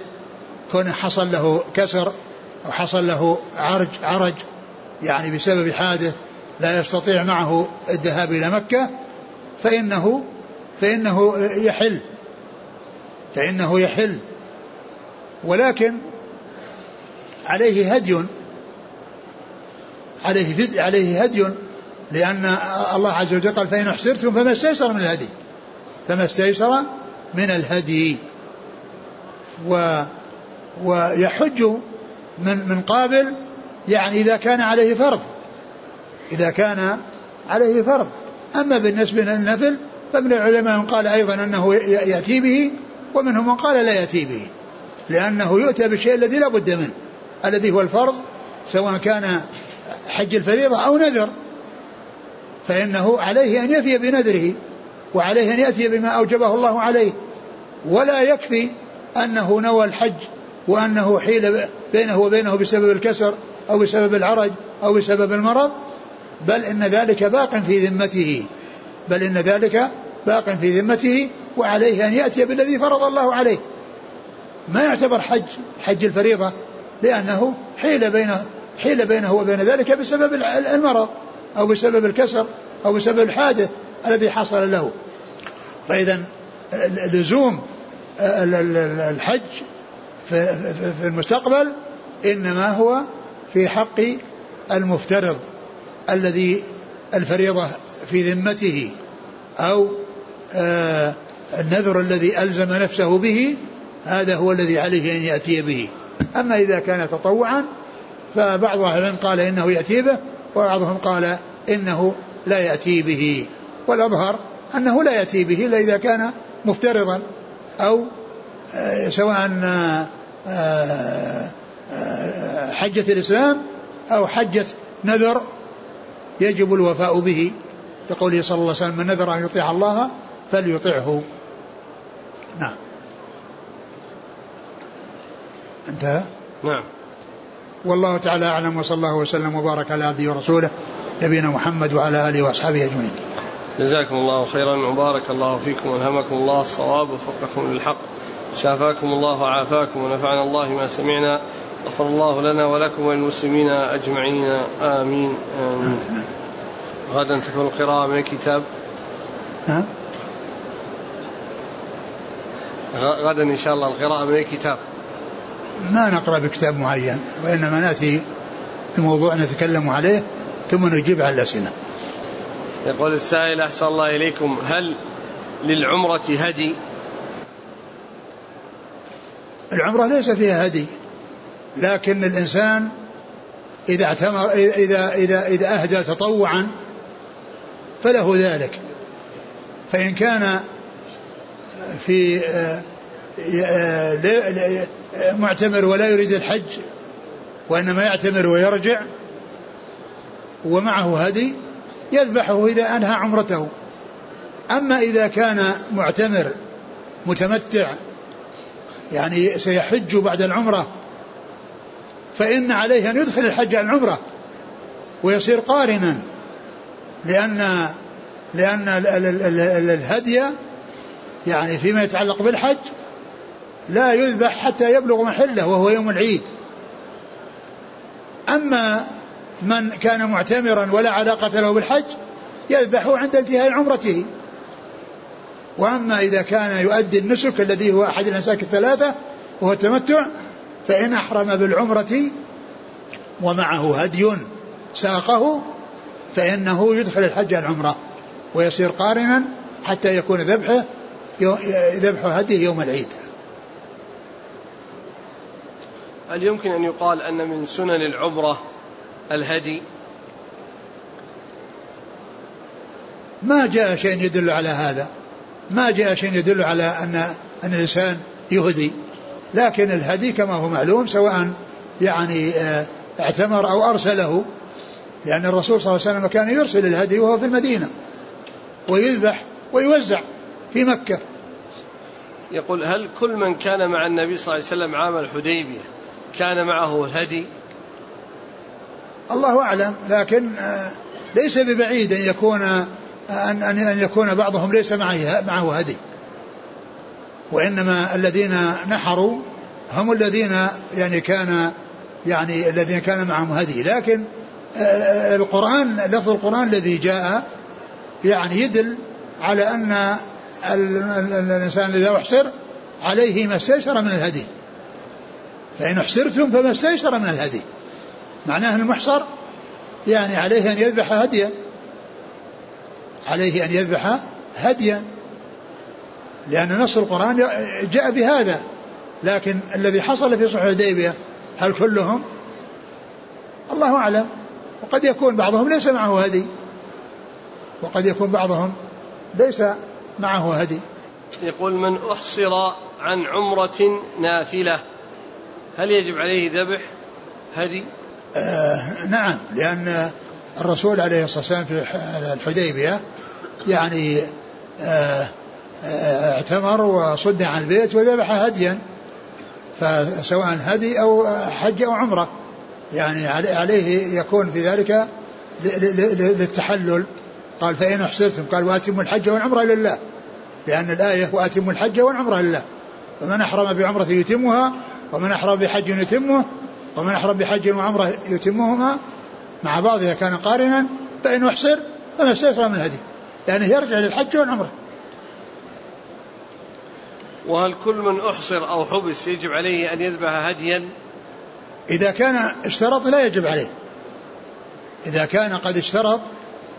كون حصل له كسر أو حصل له عرج عرج يعني بسبب حادث لا يستطيع معه الذهاب إلى مكة فإنه فإنه يحل فإنه يحل. ولكن عليه هدي عليه فد عليه هدي لأن الله عز وجل قال فإن أحسرتم فما استيسر من الهدي. فما استيسر من الهدي. و ويحج من من قابل يعني إذا كان عليه فرض. إذا كان عليه فرض. أما بالنسبة للنفل فمن العلماء من قال أيضا أنه يأتي به ومنهم من قال لا يأتي به. لأنه يؤتى بالشيء الذي لا بد منه الذي هو الفرض سواء كان حج الفريضة أو نذر. فإنه عليه أن يفي بنذره. وعليه أن يأتي بما أوجبه الله عليه. ولا يكفي أنه نوى الحج وأنه حيل بينه وبينه بسبب الكسر أو بسبب العرج أو بسبب المرض بل إن ذلك باق في ذمته. بل إن ذلك باق في ذمته وعليه أن يأتي بالذي فرض الله عليه. ما يعتبر حج حج الفريضة لأنه حيل بينه حيل بينه وبين ذلك بسبب المرض أو بسبب الكسر أو بسبب الحادث. الذي حصل له. فإذا لزوم الحج في المستقبل إنما هو في حق المفترض الذي الفريضة في ذمته أو آه، النذر الذي ألزم نفسه به هذا هو الذي عليه أن يأتي به. أما إذا كان تطوعا فبعض أهل قال إنه يأتي به وبعضهم قال إنه لا يأتي به. والأظهر أنه لا يأتي به إلا إذا كان مفترضا أو آه، سواء آه، حجة الإسلام أو حجة نذر يجب الوفاء به. لقوله صلى الله عليه وسلم من نذر أن يطيع الله فليطعه. نعم. انتهى؟ نعم. والله تعالى أعلم وصلى الله وسلم وبارك على عبده ورسوله نبينا محمد وعلى آله وأصحابه أجمعين. جزاكم الله خيرا وبارك الله فيكم والهمكم الله الصواب وفقكم للحق شافاكم الله وعافاكم ونفعنا الله ما سمعنا غفر الله لنا ولكم وللمسلمين أجمعين آمين, آمين. غدا تكون القراءة من الكتاب. نعم. غدا إن شاء الله القراءة من الكتاب. ما نقرأ بكتاب معين وإنما نأتي بموضوع نتكلم عليه ثم نجيب على الأسئلة. يقول السائل أحسن الله إليكم هل للعمرة هدي؟ العمرة ليس فيها هدي لكن الإنسان إذا اعتمر إذا إذا إذا أهدى تطوعا فله ذلك. فإن كان في معتمر ولا يريد الحج وإنما يعتمر ويرجع ومعه هدي يذبحه إذا أنهى عمرته. أما إذا كان معتمر متمتع يعني سيحج بعد العمرة فإن عليه أن يدخل الحج على العمرة ويصير قارنا لأن لأن الهدي يعني فيما يتعلق بالحج لا يذبح حتى يبلغ محله وهو يوم العيد. أما من كان معتمرا ولا علاقة له بالحج يذبح عند انتهاء عمرته. وأما إذا كان يؤدي النسك الذي هو أحد الأنساك الثلاثة وهو التمتع فإن أحرم بالعمرة ومعه هدي ساقه فإنه يدخل الحج على العمرة ويصير قارنا حتى يكون ذبحه ذبح هديه يوم العيد. هل يمكن أن يقال أن من سنن العمرة الهدي. ما جاء شيء يدل على هذا؟ ما جاء شيء يدل على أن أن الإنسان يهدي. لكن الهدي كما هو معلوم سواء يعني آه، اعتمر أو أرسله. لأن الرسول صلى الله عليه وسلم كان يرسل الهدي وهو في المدينة ويذبح ويوزع في مكة. يقول هل كل من كان مع النبي صلى الله عليه وسلم عام الحديبية كان معه الهدي؟ الله أعلم لكن آه، ليس ببعيد أن يكون أن أن يكون بعضهم ليس معه معه هدي. وإنما الذين نحروا هم الذين يعني كان يعني الذين كان معهم هدي. لكن آه، القرآن لفظ القرآن الذي جاء يعني يدل على أن الإنسان إذا أحصر عليه ما استيسر من الهدي. فإن أحصرتم فما استيسر من الهدي. معناه المحصر يعني عليه أن يذبح هديا. عليه أن يذبح هديا. لأن نص القرآن جاء بهذا. لكن الذي حصل في صلح الحديبية هل كلهم؟ الله أعلم. وقد يكون بعضهم ليس معه هدي. وقد يكون بعضهم ليس معه هدي. يقول من أحصر عن عمرة نافلة هل يجب عليه ذبح هدي؟ آه نعم لأن الرسول عليه الصلاة والسلام في الحديبية يعني آه آه اعتمر وصد عن البيت وذبح هديا فسواء هدي أو حج أو عمرة يعني عليه يكون في ذلك للتحلل. قال فإن أحسرتم قال وأتموا الحج والعمرة لله لأن الآية وأتموا الحج والعمرة لله. ومن أحرم بعمرة يتمها ومن أحرم بحج يتمه ومن أحرم بحج وعمرة يتمهما مع بعض إذا كان قارنا فإن أحصر فما استيسر من الهدي لأنه يرجع للحج والعمرة. وهل كل من أحصر أو حبس يجب عليه أن يذبح هديا؟ إذا كان اشترط لا يجب عليه. إذا كان قد اشترط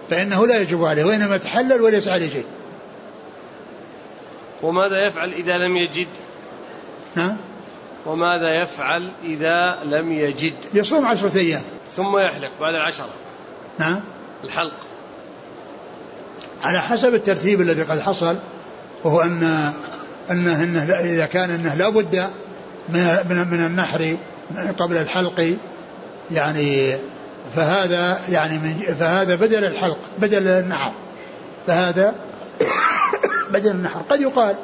فإنه لا يجب عليه وإنما تحلل وليس عليه شيء. وماذا يفعل إذا لم يجد؟ نعم؟ وماذا يفعل إذا لم يجد؟ يصوم عشرة أيام. ثم يحلق بعد العشرة نعم. الحلق. على حسب الترتيب الذي قد حصل وهو أن أنه, إنه إذا كان أنه لا بد من, من النحر قبل الحلق يعني فهذا يعني من فهذا بدل الحلق بدل النحر. فهذا (coughs) بدل النحر. قد يقال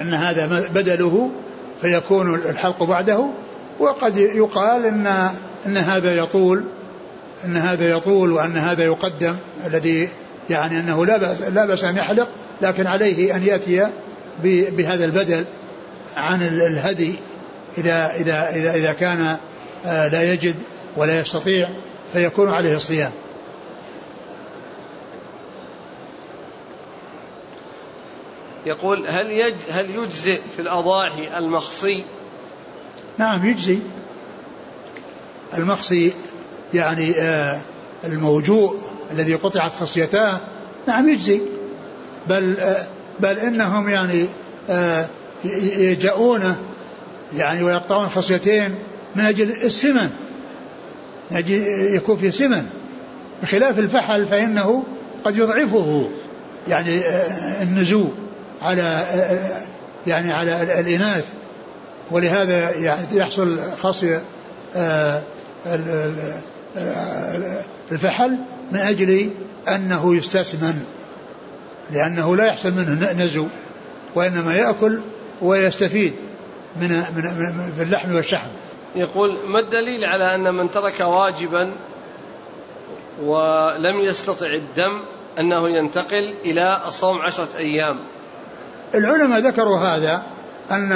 أن هذا بدله فيكون الحلق بعده. وقد يقال ان إن هذا يطول إن هذا يطول وأن هذا يقدم الذي يعني أنه لا بأس لا بأس أن يحلق لكن عليه أن يأتي بهذا البدل عن الهدي. اذا اذا اذا, إذا كان آه، لا يجد ولا يستطيع فيكون عليه الصيام. يقول هل يج هل يجزئ في الأضاحي المخصي؟ نعم يجزي. المخصي يعني آه الموجوء الذي قطعت خصيتاه. نعم يجزي. بل آه بل إنهم يعني آه يجاؤونه يعني ويقطعون خصيتين من أجل السمن. من أجل يكون في سمن. بخلاف الفحل فإنه قد يضعفه. يعني آه، النزوع. على يعني على الإناث. ولهذا يعني يحصل خصي آه، الفحل من أجل أنه يستسمن لأنه لا يحصل منه نزو وإنما يأكل ويستفيد من من في اللحم والشحم. يقول ما الدليل على أن من ترك واجبا ولم يستطع الدم أنه ينتقل إلى صوم عشرة أيام؟ العلماء ذكروا هذا أن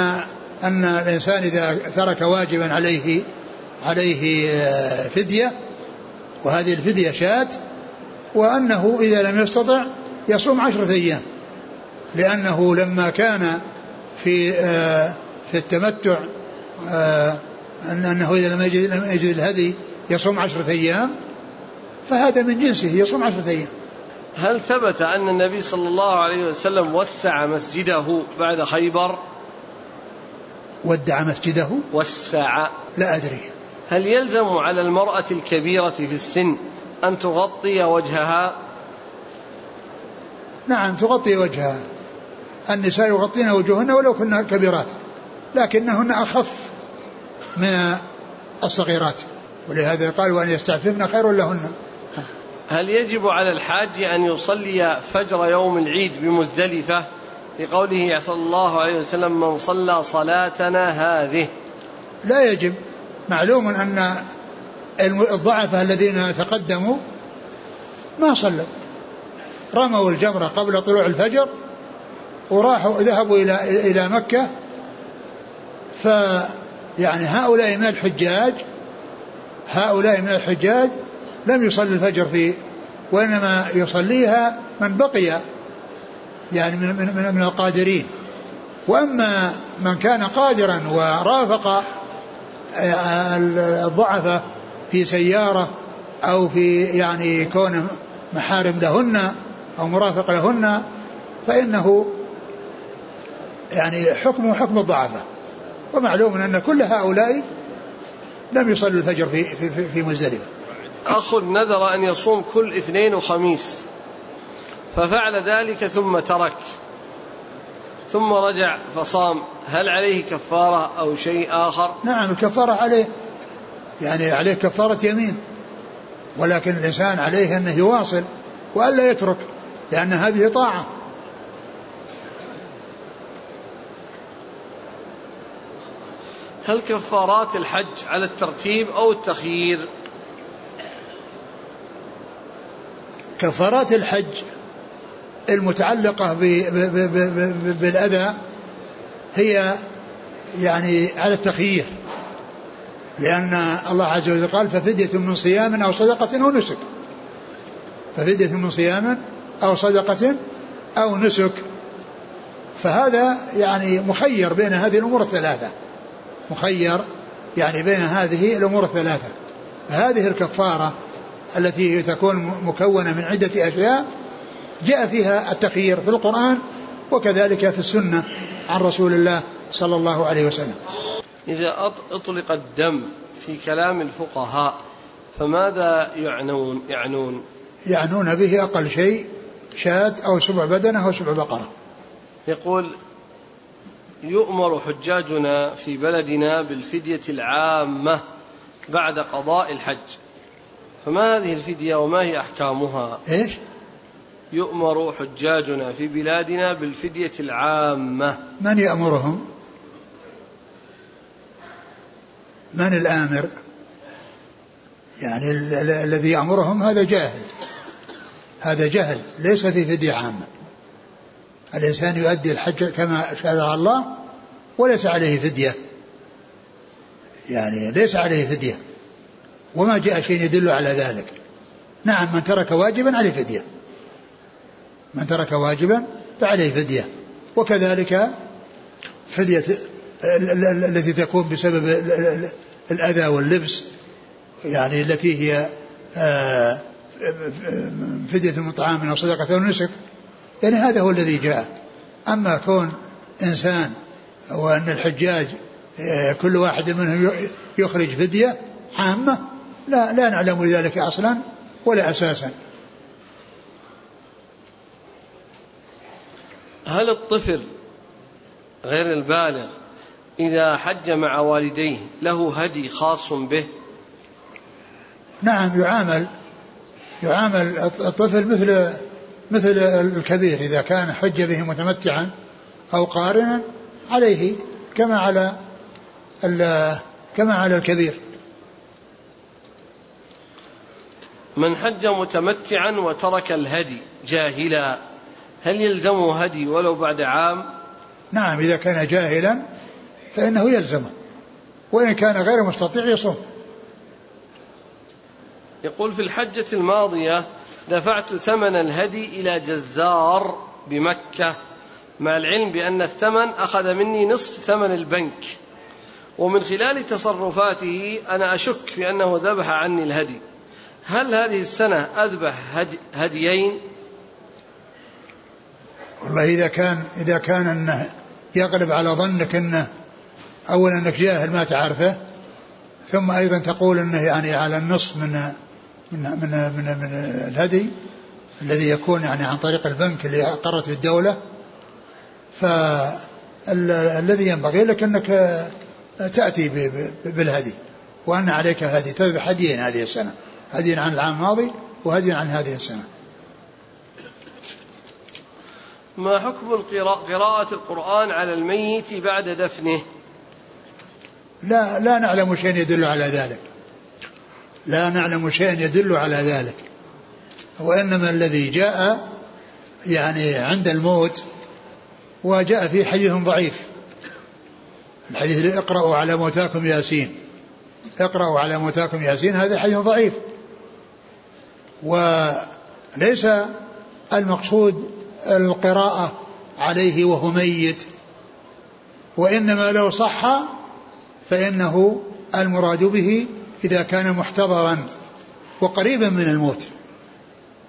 أن الإنسان إذا ترك واجبا عليه عليه آه، فدية وهذه الفدية شاة وأنه إذا لم يستطع يصوم عشرة أيام لأنه لما كان في آه، في التمتع آه، أنه إذا لم يجد, لم يجد الهدي يصوم عشرة أيام فهذا من جنسه يصوم عشرة أيام. هل ثبت أن النبي صلى الله عليه وسلم وسع مسجده بعد خيبر؟ ودع مسجده؟ وسع. لا أدري. هل يلزم على المرأة الكبيرة في السن أن تغطي وجهها؟ نعم تغطي وجهها. النساء يغطين وجوههن ولو كن كبيرات لكنهن أخف من الصغيرات. ولهذا قال وأن يستعففن خير لهن. هل يجب على الحاج أن يصلي فجر يوم العيد بمزدلفة؟ لقوله صلى الله عليه وسلم من صلى صلاتنا هذه. لا يجب. معلوم أن الضعفة الذين تقدموا ما صلوا. رموا الجمرة قبل طلوع الفجر وراحوا ذهبوا إلى إلى مكة. ف يعني هؤلاء من الحجاج هؤلاء من الحجاج لم يصلي الفجر في وإنما يصليها من بقي يعني من, من, من القادرين وأما من كان قادرا ورافق آه، الضعفة في سيارة أو في يعني كون محارم لهن أو مرافق لهن فإنه يعني حكمه حكم الضعفة ومعلوم أن كل هؤلاء لم يصلوا الفجر في في في, مزدلفة. أخ نذر أن يصوم كل اثنين وخميس. ففعل ذلك ثم ترك. ثم رجع فصام. هل عليه كفارة أو شيء آخر؟ نعم الكفارة عليه. يعني عليه كفارة يمين. ولكن الإنسان عليه أنه يواصل وألا يترك لأن هذه طاعة. هل كفارات الحج على الترتيب أو التخيير؟ كفارات الحج المتعلقة بالأذى هي يعني على التخيير. لأن الله عز وجل قال ففدية من صيام أو صدقة أو نسك. ففدية من صيام أو صدقة أو نسك. فهذا يعني مخير بين هذه الأمور الثلاثة. مخير يعني بين هذه الأمور الثلاثة. فهذه الكفارة التي تكون مكونة من عدة أشياء جاء فيها التخيير في القرآن وكذلك في السنة عن رسول الله صلى الله عليه وسلم. إذا أطلق الدم في كلام الفقهاء فماذا يعنون؟ يعنون؟ يعنون به أقل شيء شاة أو سبع بدنة أو سبع بقرة. يقول يؤمر حجاجنا في بلدنا بالفدية العامة بعد قضاء الحج. فما هذه الفدية وما هي أحكامها؟ إيش؟ يؤمر حجاجنا في بلادنا بالفدية العامة. من يأمرهم؟ من الآمر؟ يعني الذي يأمرهم هذا جاهل. هذا جهل ليس في فدية عامة. الإنسان يؤدي الحج كما شرع الله وليس عليه فدية. يعني ليس عليه فدية. وما جاء شيء يدل على ذلك. نعم من ترك واجبا عليه فدية. من ترك واجبا فعليه فدية. وكذلك فدية التي تكون بسبب الأذى واللبس يعني التي هي آه، فدية من طعام أو صدقة أو نسك. يعني هذا هو الذي جاء. أما كون إنسان وأن الحجاج آه، كل واحد منهم يخرج فدية عامة لا لا نعلم ذلك أصلا ولا أساسا. هل الطفل غير البالغ إذا حج مع والديه له هدي خاص به؟ نعم يعامل يعامل الطفل مثل مثل الكبير إذا كان حج به متمتعا أو قارنا عليه كما على كما على الكبير. من حج متمتعا وترك الهدي جاهلا هل يلزمه هدي ولو بعد عام؟ نعم إذا كان جاهلا فإنه يلزمه وإن كان غير مستطيع يصوم. يقول في الحجة الماضية دفعت ثمن الهدي إلى جزار بمكة مع العلم بأن الثمن أخذ مني نصف ثمن البنك ومن خلال تصرفاته أنا أشك في أنه ذبح عني الهدي. هل هذه السنة أذبح هدي هديين؟ والله إذا كان إذا كان أنه يغلب على ظنك أنه أولا أنك جاهل ما تعرفه ثم أيضا تقول أنه يعني على النصف من من من من, من الهدي الذي يكون يعني عن طريق البنك اللي أقرت بالدولة فالذي ينبغي لك أنك تأتي بالهدي وأن عليك هدي تذبح هديين هذه السنة. هدي عن العام الماضي وهدي عن هذه السنة. ما حكم قراءة القرآن على الميت بعد دفنه؟ لا لا نعلم شيئا يدل على ذلك. لا نعلم شيئا يدل على ذلك. وإنما الذي جاء يعني عند الموت وجاء في حديث ضعيف. الحديث اقرأوا على موتاكم ياسين. اقرأوا على موتاكم ياسين هذا حديث ضعيف. وليس المقصود القراءة عليه وهو ميت وإنما لو صح فإنه المراد به إذا كان محتضرا وقريبا من الموت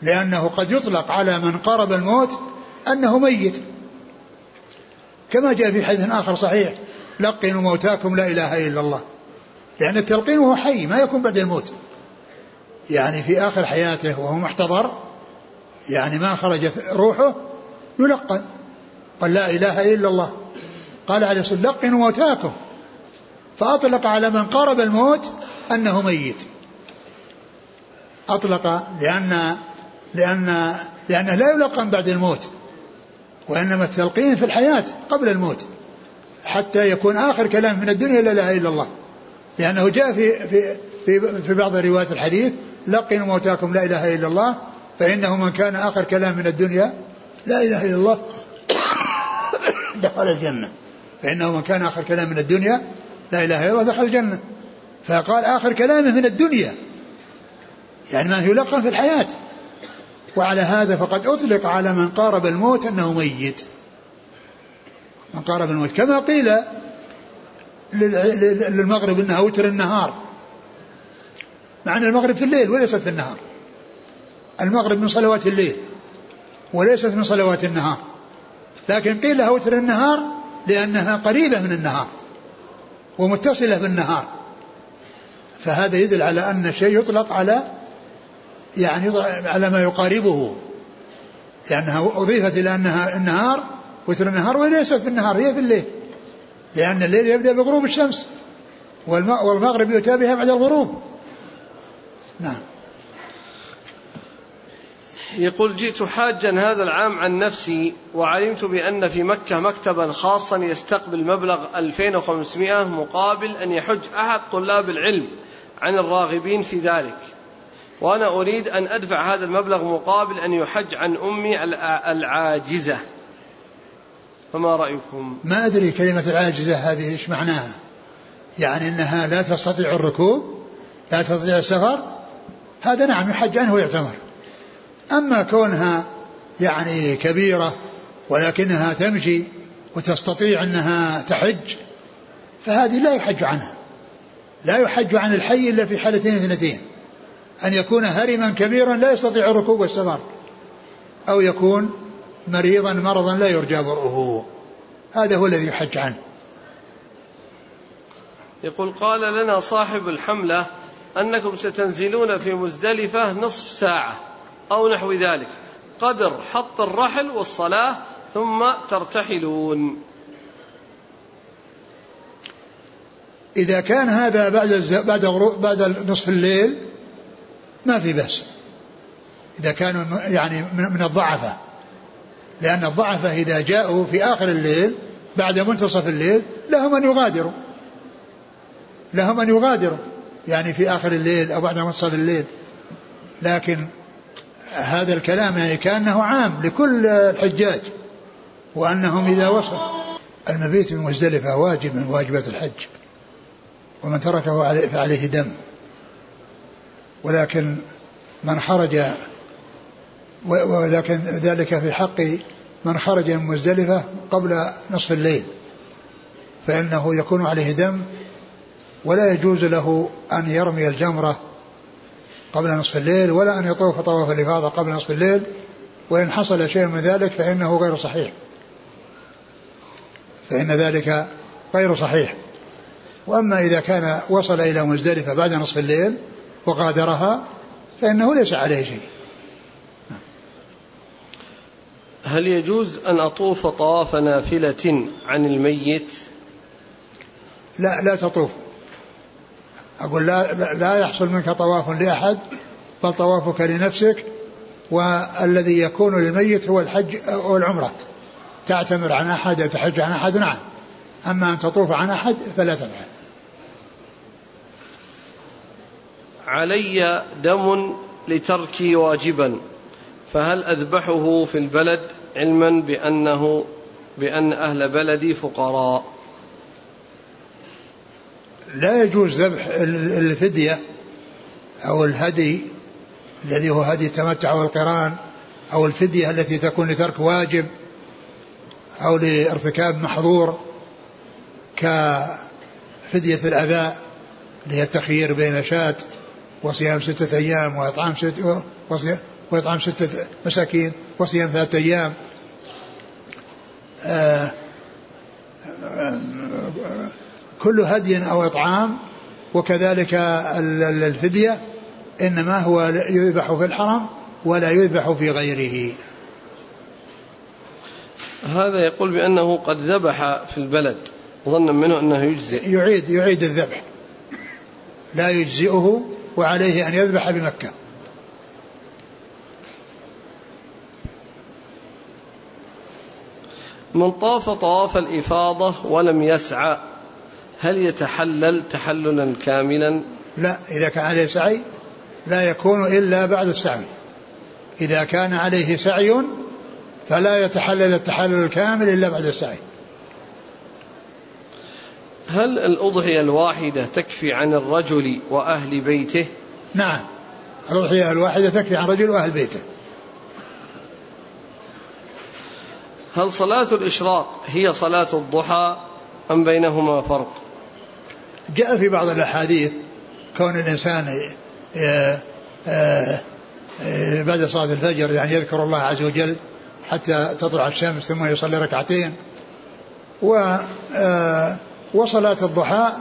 لأنه قد يطلق على من قرب الموت أنه ميت. كما جاء في حديث آخر صحيح لقنوا موتاكم لا إله إلا الله لأن التلقين وهو حي ما يكون بعد الموت. يعني في آخر حياته وهو محتضر يعني ما خرجت روحه يلقن قال لا إله إلا الله. قال عليه الصلاة لقنوا موتاكم. فأطلق على من قارب الموت أنه ميت. أطلق لأن لأن لأنه لا يلقن بعد الموت وإنما التلقين في الحياة قبل الموت حتى يكون آخر كلام من الدنيا لا إله إلا الله. لأنه جاء في في في, في بعض روايات الحديث لقنوا موتاكم لا إله إلا الله فإنه من كان آخر كلام من الدنيا لا إله إلا الله دخل الجنة. فإنه من كان آخر كلام من الدنيا لا إله إلا الله دخل الجنة. فقال آخر كلامه من الدنيا. يعني ما يلقن في الحياة. وعلى هذا فقد أطلق على من قارب الموت أنه ميت. من قارب الموت. كما قيل للمغرب إنها وتر النهار. مع أن المغرب في الليل وليست في النهار. المغرب من صلوات الليل وليست من صلوات النهار. لكن قيل لها وتر النهار لأنها قريبة من النهار ومتصلة بالنهار. فهذا يدل على أن الشيء يطلق على يعني على ما يقاربه. لأنها أضيفت إلى أنها النهار وتر النهار وليست في النهار هي في الليل. لأن الليل يبدأ بغروب الشمس والمغرب يتابعها بعد الغروب. نعم. يقول جئت حاجا هذا العام عن نفسي وعلمت بأن في مكة مكتبا خاصا يستقبل مبلغ 2500 مقابل أن يحج أحد طلاب العلم عن الراغبين في ذلك. وأنا أريد أن أدفع هذا المبلغ مقابل أن يحج عن أمي العاجزة. فما رأيكم؟ ما أدري كلمة العاجزة هذه إيش معناها. يعني أنها لا تستطيع الركوب لا تستطيع السفر هذا نعم يحج عنه ويعتمر. أما كونها يعني كبيرة ولكنها تمشي وتستطيع أنها تحج فهذه لا يحج عنها. لا يحج عن الحي إلا في حالتين اثنتين. أن يكون هرما كبيرا لا يستطيع الركوب والسفر أو يكون مريضا مرضا لا يرجى برؤه. هذا هو الذي يحج عنه. يقول قال لنا صاحب الحملة أنكم ستنزلون في مزدلفة نصف ساعة أو نحو ذلك. قدر حط الرحل والصلاة ثم ترتحلون. إذا كان هذا بعد بعد بعد نصف الليل ما في بأس. إذا كانوا يعني من الضعفة. لأن الضعفة إذا جاءوا في آخر الليل بعد منتصف الليل لهم أن يغادروا. لهم أن يغادروا. يعني في آخر الليل أو بعد منتصف الليل. لكن هذا الكلام يعني كأنه عام لكل الحجاج وأنهم إذا وصلوا المبيت بمزدلفة واجب من واجبات الحج ومن تركه فعليه دم. ولكن من خرج ولكن ذلك في حق من خرج من مزدلفة قبل نصف الليل فإنه يكون عليه دم ولا يجوز له أن يرمي الجمرة قبل نصف الليل ولا أن يطوف طواف الإفاضة قبل نصف الليل. وإن حصل شيء من ذلك فإنه غير صحيح. فإن ذلك غير صحيح. وأما إذا كان وصل إلى مزدلفة بعد نصف الليل وغادرها فإنه ليس عليه شيء. هل يجوز أن أطوف طواف نافلة عن الميت؟ لا لا تطوف. أقول لا, لا يحصل منك طواف لأحد بل طوافك لنفسك والذي يكون للميت هو الحج أو العمرة. تعتمر عن أحد أو تحج عن أحد نعم. أما أن تطوف عن أحد فلا تفعل علي دم لتركي واجبا فهل أذبحه في البلد علما بأنه بأن أهل بلدي فقراء؟ لا يجوز ذبح الفدية أو الهدي الذي هو هدي التمتع والقران أو الفدية التي تكون لترك واجب أو لارتكاب محظور كفدية الأذى اللي هي التخيير بين شاة وصيام ستة أيام وإطعام ستة وإطعام ستة مساكين وصيام ثلاثة أيام. آه كل هدي أو إطعام وكذلك الفدية إنما هو يذبح في الحرم ولا يذبح في غيره. هذا يقول بأنه قد ذبح في البلد ظنا منه أنه يجزئ. يعيد يعيد الذبح. لا يجزئه وعليه أن يذبح بمكة. من طاف طواف الإفاضة ولم يسعى. هل يتحلل تحللا كاملا؟ لا إذا كان عليه سعي لا يكون إلا بعد السعي. إذا كان عليه سعي فلا يتحلل التحلل الكامل إلا بعد السعي. هل الأضحية الواحدة تكفي عن الرجل وأهل بيته؟ نعم. الأضحية الواحدة تكفي عن رجل وأهل بيته. هل صلاة الإشراق هي صلاة الضحى أم بينهما فرق؟ جاء في بعض الأحاديث كون الإنسان آه، آه، آه، بعد صلاة الفجر يعني يذكر الله عز وجل حتى تطلع الشمس ثم يصلي ركعتين. و وصلاة الضحى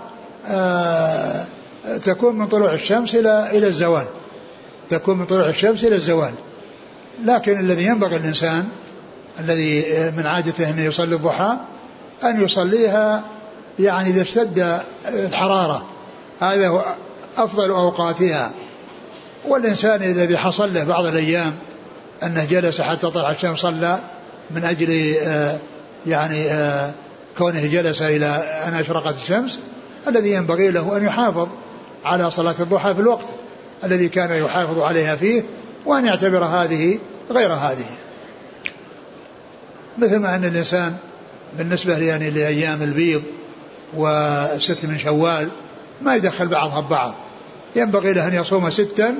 تكون من طلوع الشمس إلى إلى الزوال. تكون من طلوع الشمس إلى الزوال. لكن الذي ينبغي الإنسان الذي من عادته أن يصلي الضحى أن يصليها يعني إذا اشتد الحرارة هذا هو أفضل أوقاتها. والإنسان الذي حصل له بعض الأيام أنه جلس حتى طلع الشمس صلى من أجل آه، يعني آه، كونه جلس إلى أن أشرقت الشمس الذي ينبغي له أن يحافظ على صلاة الضحى في الوقت الذي كان يحافظ عليها فيه وأن يعتبر هذه غير هذه. مثل ما أن الإنسان بالنسبة يعني لأيام البيض وست من شوال ما يدخل بعضها ببعض. ينبغي له أن يصوم ستا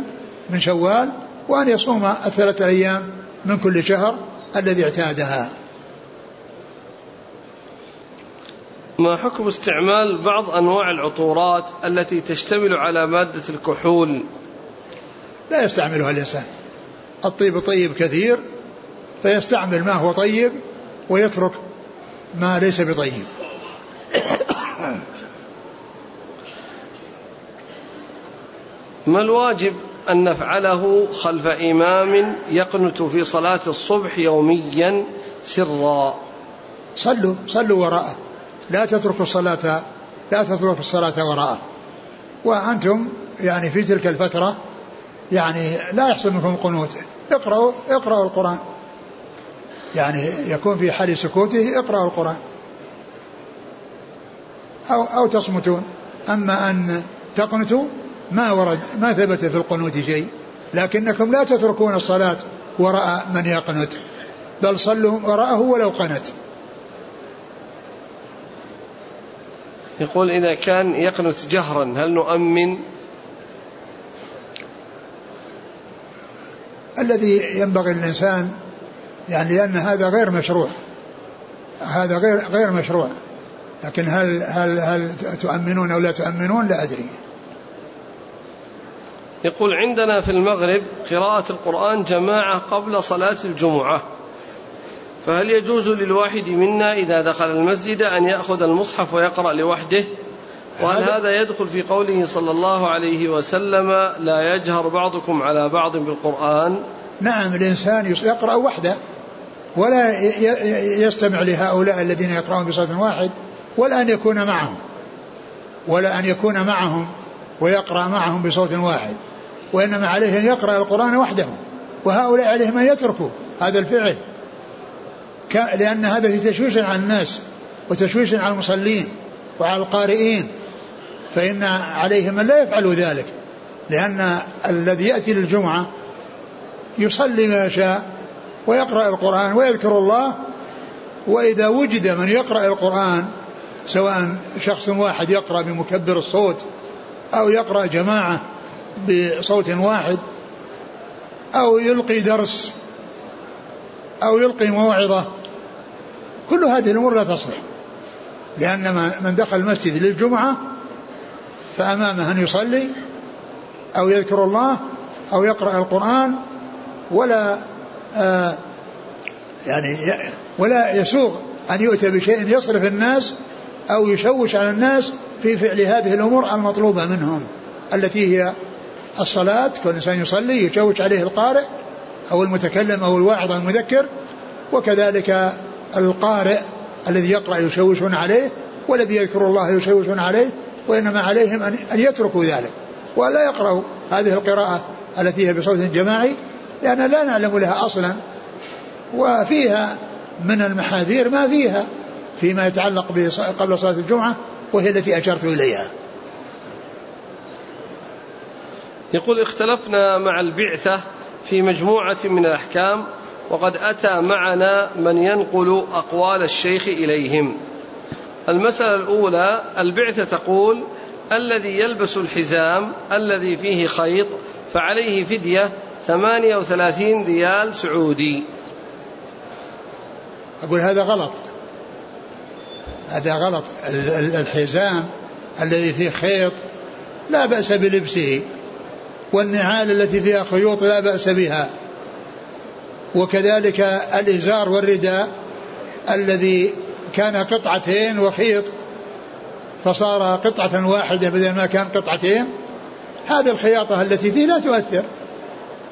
من شوال وأن يصوم الثلاثة أيام من كل شهر الذي اعتادها. ما حكم استعمال بعض أنواع العطورات التي تشتمل على مادة الكحول؟ لا يستعملها الإنسان. الطيب طيب كثير فيستعمل ما هو طيب ويترك ما ليس بطيب. ما الواجب أن نفعله خلف إمام يقنت في صلاة الصبح يوميا سرا؟ صلوا صلوا وراءه. لا تتركوا الصلاة لا تترك الصلاة وراءه. وأنتم يعني في تلك الفترة يعني لا يحصل منكم قنوت. اقرأوا اقرأوا القرآن. يعني يكون في حال سكوته اقرأوا القرآن. أو أو تصمتون. أما أن تقنتوا ما ورد ما ثبت في القنوت شيء. لكنكم لا تتركون الصلاة وراء من يقنت بل صلوا وراءه ولو قنت. يقول إذا كان يقنت جهرا هل نؤمن؟ الذي ينبغي للإنسان يعني لأن هذا غير مشروع. هذا غير غير مشروع. لكن هل هل هل تؤمنون أو لا تؤمنون؟ لا أدري. يقول عندنا في المغرب قراءة القرآن جماعة قبل صلاة الجمعة. فهل يجوز للواحد منا إذا دخل المسجد أن يأخذ المصحف ويقرأ لوحده؟ وهل هذا يدخل في قوله صلى الله عليه وسلم لا يجهر بعضكم على بعض بالقرآن؟ نعم الإنسان يقرأ وحده ولا يستمع لهؤلاء الذين يقرأون بصوت واحد. ولا أن يكون معهم ولا أن يكون معهم ويقرأ معهم بصوت واحد وإنما عليه أن يقرأ القرآن وحده وهؤلاء عليهم أن يتركوا هذا الفعل. لأن هذا في تشويش على الناس وتشويش على المصلين وعلى القارئين فإن عليهم أن لا يفعلوا ذلك لأن الذي يأتي للجمعة يصلي ما شاء ويقرأ القرآن ويذكر الله وإذا وجد من يقرأ القرآن سواء شخص واحد يقرأ بمكبر الصوت أو يقرأ جماعة بصوت واحد أو يلقي درس أو يلقي موعظة كل هذه الأمور لا تصلح. لأن من دخل المسجد للجمعة فأمامه أن يصلي أو يذكر الله أو يقرأ القرآن ولا آه يعني ولا يسوغ أن يؤتى بشيء يصرف الناس أو يشوش على الناس في فعل هذه الأمور المطلوبة منهم التي هي الصلاة كل إنسان يصلي يشوش عليه القارئ أو المتكلم أو الواعظ أو المذكر وكذلك القارئ الذي يقرأ يشوشون عليه والذي يذكر الله يشوشون عليه وإنما عليهم أن يتركوا ذلك. ولا يقرأوا هذه القراءة التي هي بصوت جماعي لأن لا نعلم لها أصلا وفيها من المحاذير ما فيها. فيما يتعلق قبل صلاة الجمعة وهي التي أشرت إليها. يقول اختلفنا مع البعثة في مجموعة من الأحكام وقد أتى معنا من ينقل أقوال الشيخ إليهم. المسألة الأولى البعثة تقول الذي يلبس الحزام الذي فيه خيط فعليه فدية ثمانية وثلاثين ريال سعودي. أقول هذا غلط. هذا غلط. الحزام الذي فيه خيط لا بأس بلبسه والنعال التي فيها خيوط لا بأس بها. وكذلك الإزار والرداء الذي كان قطعتين وخيط فصار قطعة واحدة بدل ما كان قطعتين هذه الخياطة التي فيه لا تؤثر.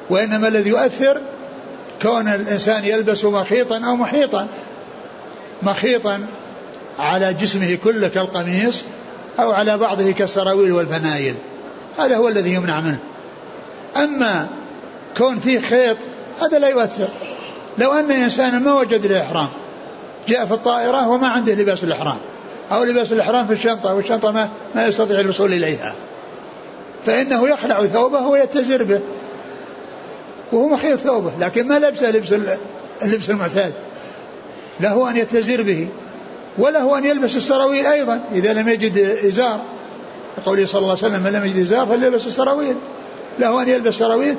وإنما الذي يؤثر كون الإنسان يلبس مخيطا أو محيطا. مخيطا على جسمه كله كالقميص أو على بعضه كالسراويل والفنايل. هذا هو الذي يمنع منه. أما كون فيه خيط هذا لا يؤثر. لو أن إنسانا ما وجد الإحرام جاء في الطائرة وما عنده لباس الإحرام. أو لباس الإحرام في الشنطة والشنطة ما, ما يستطيع الوصول إليها. فإنه يخلع ثوبه ويتزر به. وهو مخيط ثوبه لكن ما لبسه لبس اللبس المعتاد. له أن يتزر به. وله أن يلبس السراويل أيضا إذا لم يجد إزار. قوله صلى الله عليه وسلم من لم يجد إزار فليلبس السراويل. له أن يلبس سراويل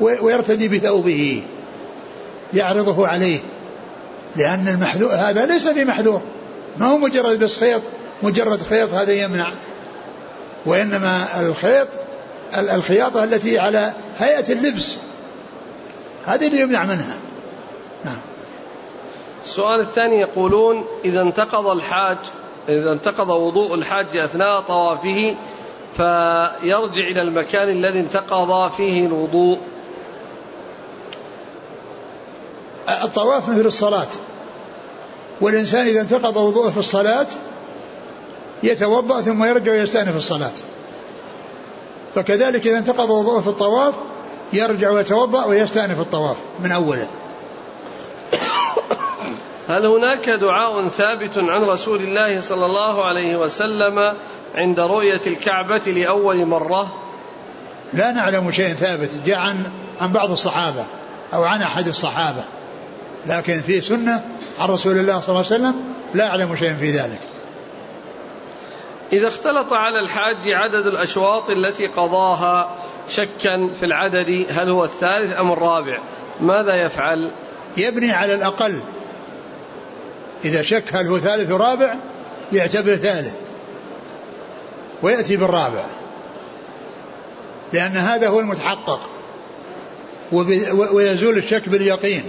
ويرتدي بثوبه يعرضه عليه. لأن المحذور هذا ليس بمحذور. ما هو مجرد بس خيط مجرد خيط هذا يمنع. وإنما الخيط الخياطة التي على هيئة اللبس هذه اللي يمنع منها. نعم. السؤال الثاني يقولون إذا انتقض الحاج إذا انتقض وضوء الحاج أثناء طوافه فيرجع إلى المكان الذي انتقض فيه الوضوء. الطواف مثل الصلاة. والإنسان إذا انتقض وضوءه في الصلاة يتوضأ ثم يرجع ويستأنف الصلاة. فكذلك إذا انتقض وضوءه في الطواف يرجع ويتوضأ ويستأنف الطواف من أوله. هل هناك دعاء ثابت عن رسول الله صلى الله عليه وسلم عند رؤية الكعبة لأول مرة؟ لا نعلم شيء ثابت جاء عن عن بعض الصحابة أو عن أحد الصحابة لكن في سنة عن رسول الله صلى الله عليه وسلم لا أعلم شيئا في ذلك. إذا اختلط على الحاج عدد الأشواط التي قضاها شكا في العدد هل هو الثالث أم الرابع؟ ماذا يفعل؟ يبني على الأقل إذا شك هل هو ثالث ورابع يعتبر ثالث ويأتي بالرابع لأن هذا هو المتحقق ويزول الشك باليقين.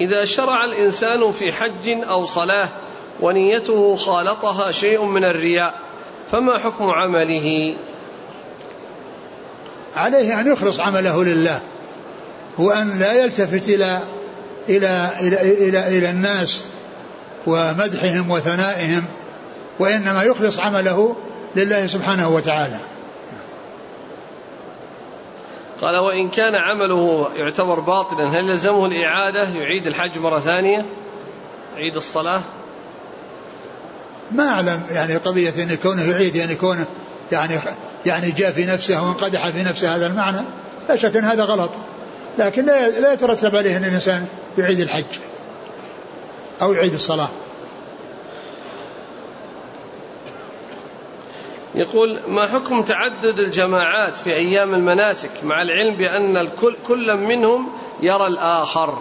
إذا شرع الإنسان في حج أو صلاة ونيته خالطها شيء من الرياء فما حكم عمله عليه أن يخلص عمله لله وأن لا يلتفت إلى إلى إلى إلى, إلى الناس ومدحهم وثنائهم وإنما يخلص عمله لله سبحانه وتعالى. قال وإن كان عمله يعتبر باطلا هل يلزمه الإعادة؟ يعيد الحج مرة ثانية؟ يعيد الصلاة؟ ما أعلم يعني قضية أن كونه يعيد يعني كونه يعني يعني جاء في نفسه وانقدح في نفسه هذا المعنى لا شك أن هذا غلط. لكن لا لا يترتب عليه أن الإنسان يعيد الحج أو يعيد الصلاة. يقول ما حكم تعدد الجماعات في أيام المناسك مع العلم بأن الكل كل منهم يرى الآخر؟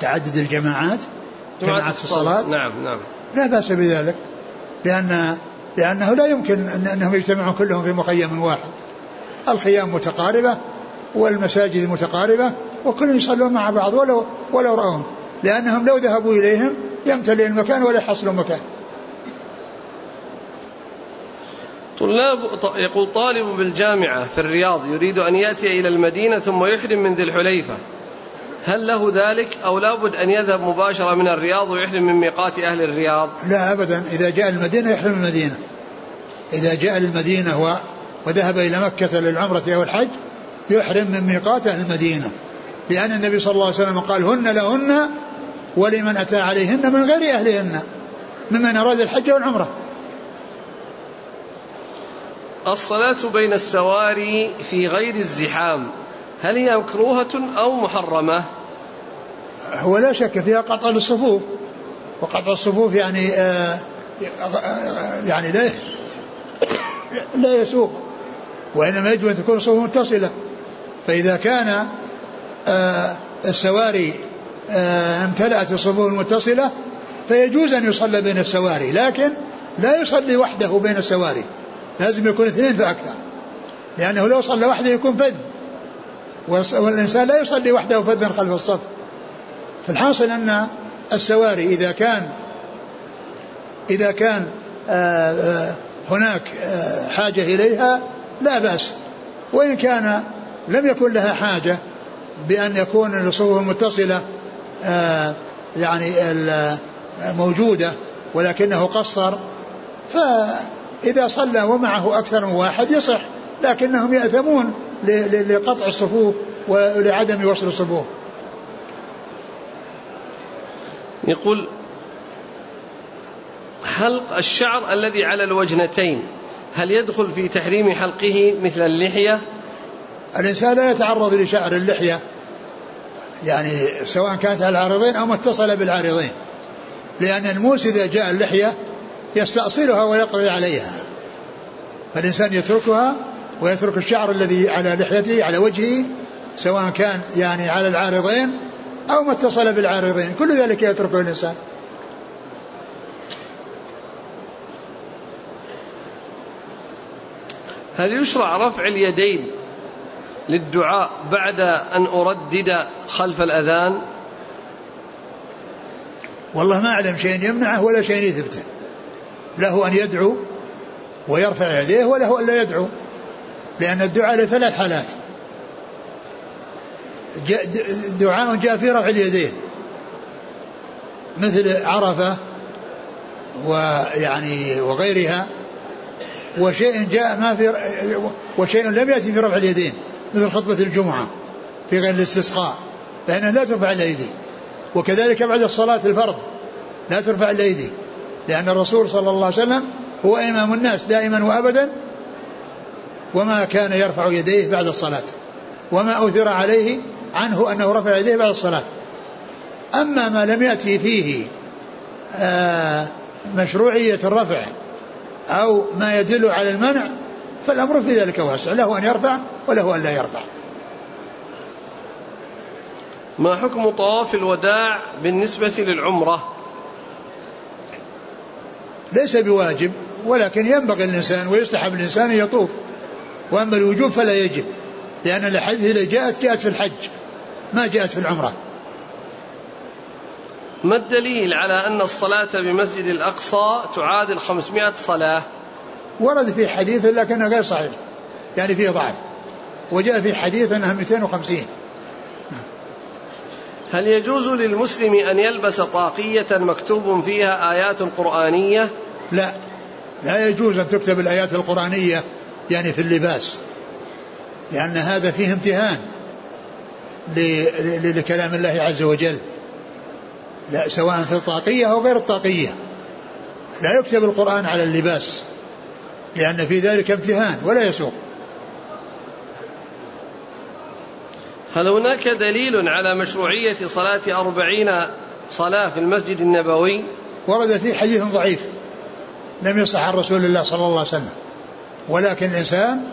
تعدد الجماعات؟ جماعات في الصلاة. نعم نعم. لا بأس بذلك لأن لأنه لا يمكن أنهم يجتمعون كلهم في مخيم واحد. الخيام متقاربة والمساجد متقاربة وكل يصلون مع بعض ولو ولو رأوهم لأنهم لو ذهبوا إليهم يمتلئ المكان ولا يحصلوا مكان. طلاب يقول طالب بالجامعة في الرياض يريد أن يأتي إلى المدينة ثم يحرم من ذي الحليفة. هل له ذلك أو لابد أن يذهب مباشرة من الرياض ويحرم من ميقات أهل الرياض؟ لا أبدا. إذا جاء المدينة يحرم المدينة. إذا جاء المدينة وذهب إلى مكة للعمرة أو الحج يحرم من ميقات أهل المدينة لأن النبي صلى الله عليه وسلم قال هن لهن ولمن أتى عليهن من غير أهلهن ممن أراد الحج والعمرة. الصلاة بين السواري في غير الزحام هل هي مكروهة أو محرمة؟ هو لا شك فيها قطع للصفوف وقطع الصفوف يعني آه يعني لا لا يسوق وإنما يجب أن تكون الصفوف متصلة. فإذا كان آه السواري آه امتلأت الصفوف المتصلة فيجوز أن يصلى بين السواري لكن لا يصلي وحده بين السواري. لازم يكون اثنين فأكثر لأنه لو صلى وحده يكون فذ. والإنسان لا يصلي وحده فذا خلف الصف. فالحاصل أن السواري إذا كان إذا كان آه، هناك حاجة إليها لا بأس. وإن كان لم يكن لها حاجة بأن يكون الصفوف المتصلة يعني موجودة ولكنه قصر. فإذا صلى ومعه أكثر من واحد يصح لكنهم يأثمون لقطع الصفوف ولعدم وصل الصفوف. يقول حلق الشعر الذي على الوجنتين هل يدخل في تحريم حلقه مثل اللحية؟ الإنسان لا يتعرض لشعر اللحية يعني سواء كانت على العارضين أو متصلة بالعارضين لأن الموس إذا جاء اللحية يستأصلها ويقضي عليها. فالإنسان يتركها ويترك الشعر الذي على لحيته على وجهه سواء كان يعني على العارضين أو ما اتصل بالعارضين. كل ذلك يتركه الإنسان. هل يشرع رفع اليدين؟ للدعاء بعد أن أردد خلف الأذان؟ والله ما أعلم شيء يمنعه ولا شيء يثبته. له أن يدعو ويرفع يديه وله أن لا يدعو لأن الدعاء لثلاث حالات. دعاء جاء في رفع اليدين مثل عرفة ويعني وغيرها وشيء جاء ما في وشيء لم يأتي في رفع اليدين. مثل خطبة الجمعة في غير الاستسقاء فإنها لا ترفع الأيدي وكذلك بعد الصلاة الفرض لا ترفع الأيدي لأن الرسول صلى الله عليه وسلم هو إمام الناس دائما وأبدا وما كان يرفع يديه بعد الصلاة وما أثر عليه عنه أنه رفع يديه بعد الصلاة. أما ما لم يأتي فيه آه مشروعية الرفع أو ما يدل على المنع فالأمر في ذلك واسع له أن يرفع وله أن لا يرفع. ما حكم طواف الوداع بالنسبة للعمرة؟ ليس بواجب ولكن ينبغي الإنسان ويستحب الإنسان أن يطوف. وأما الوجوب فلا يجب لأن الحديث اللي جاءت جاءت في الحج ما جاءت في العمرة. ما الدليل على أن الصلاة بمسجد الأقصى تعادل 500 صلاة؟ ورد في حديث لكنه غير صحيح يعني فيه ضعف وجاء في حديث أنها 250 هل يجوز للمسلم أن يلبس طاقية مكتوب فيها آيات قرآنية؟ لا لا يجوز أن تكتب الآيات القرآنية يعني في اللباس لأن هذا فيه امتهان لكلام الله عز وجل لا سواء في الطاقية أو غير الطاقية. لا يكتب القرآن على اللباس. لأن في ذلك امتهان ولا يسوق. هل هناك دليل على مشروعية صلاة أربعين صلاة في المسجد النبوي؟ ورد فيه حديث ضعيف لم يصح عن رسول الله صلى الله عليه وسلم. ولكن الإنسان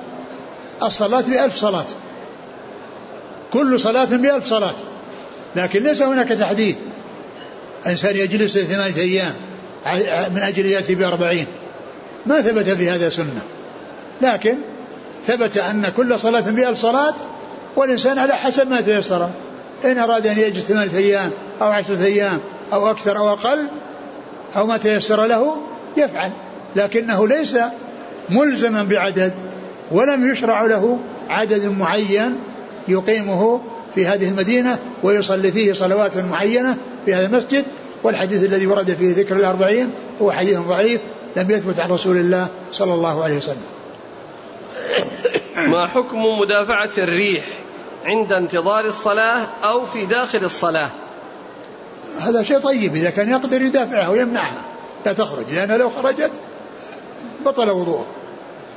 الصلاة بألف صلاة. كل صلاة بألف صلاة. لكن ليس هناك تحديد. إنسان يجلس ثمانية أيام من أجل يأتي بأربعين. ما ثبت في هذا سنة. لكن ثبت أن كل صلاة بألف صلاة والإنسان على حسب ما تيسر. إن أراد أن يجلس ثمانية أيام أو عشرة أيام أو أكثر أو أقل أو ما تيسر له يفعل. لكنه ليس ملزما بعدد ولم يشرع له عدد معين يقيمه في هذه المدينة ويصلي فيه صلوات معينة في هذا المسجد. والحديث الذي ورد فيه ذكر الأربعين هو حديث ضعيف لم يثبت عن رسول الله صلى الله عليه وسلم. ما حكم مدافعة الريح عند انتظار الصلاة أو في داخل الصلاة؟ هذا شيء طيب إذا كان يقدر يدافعها ويمنعها لا تخرج لأنها لو خرجت بطل وضوءه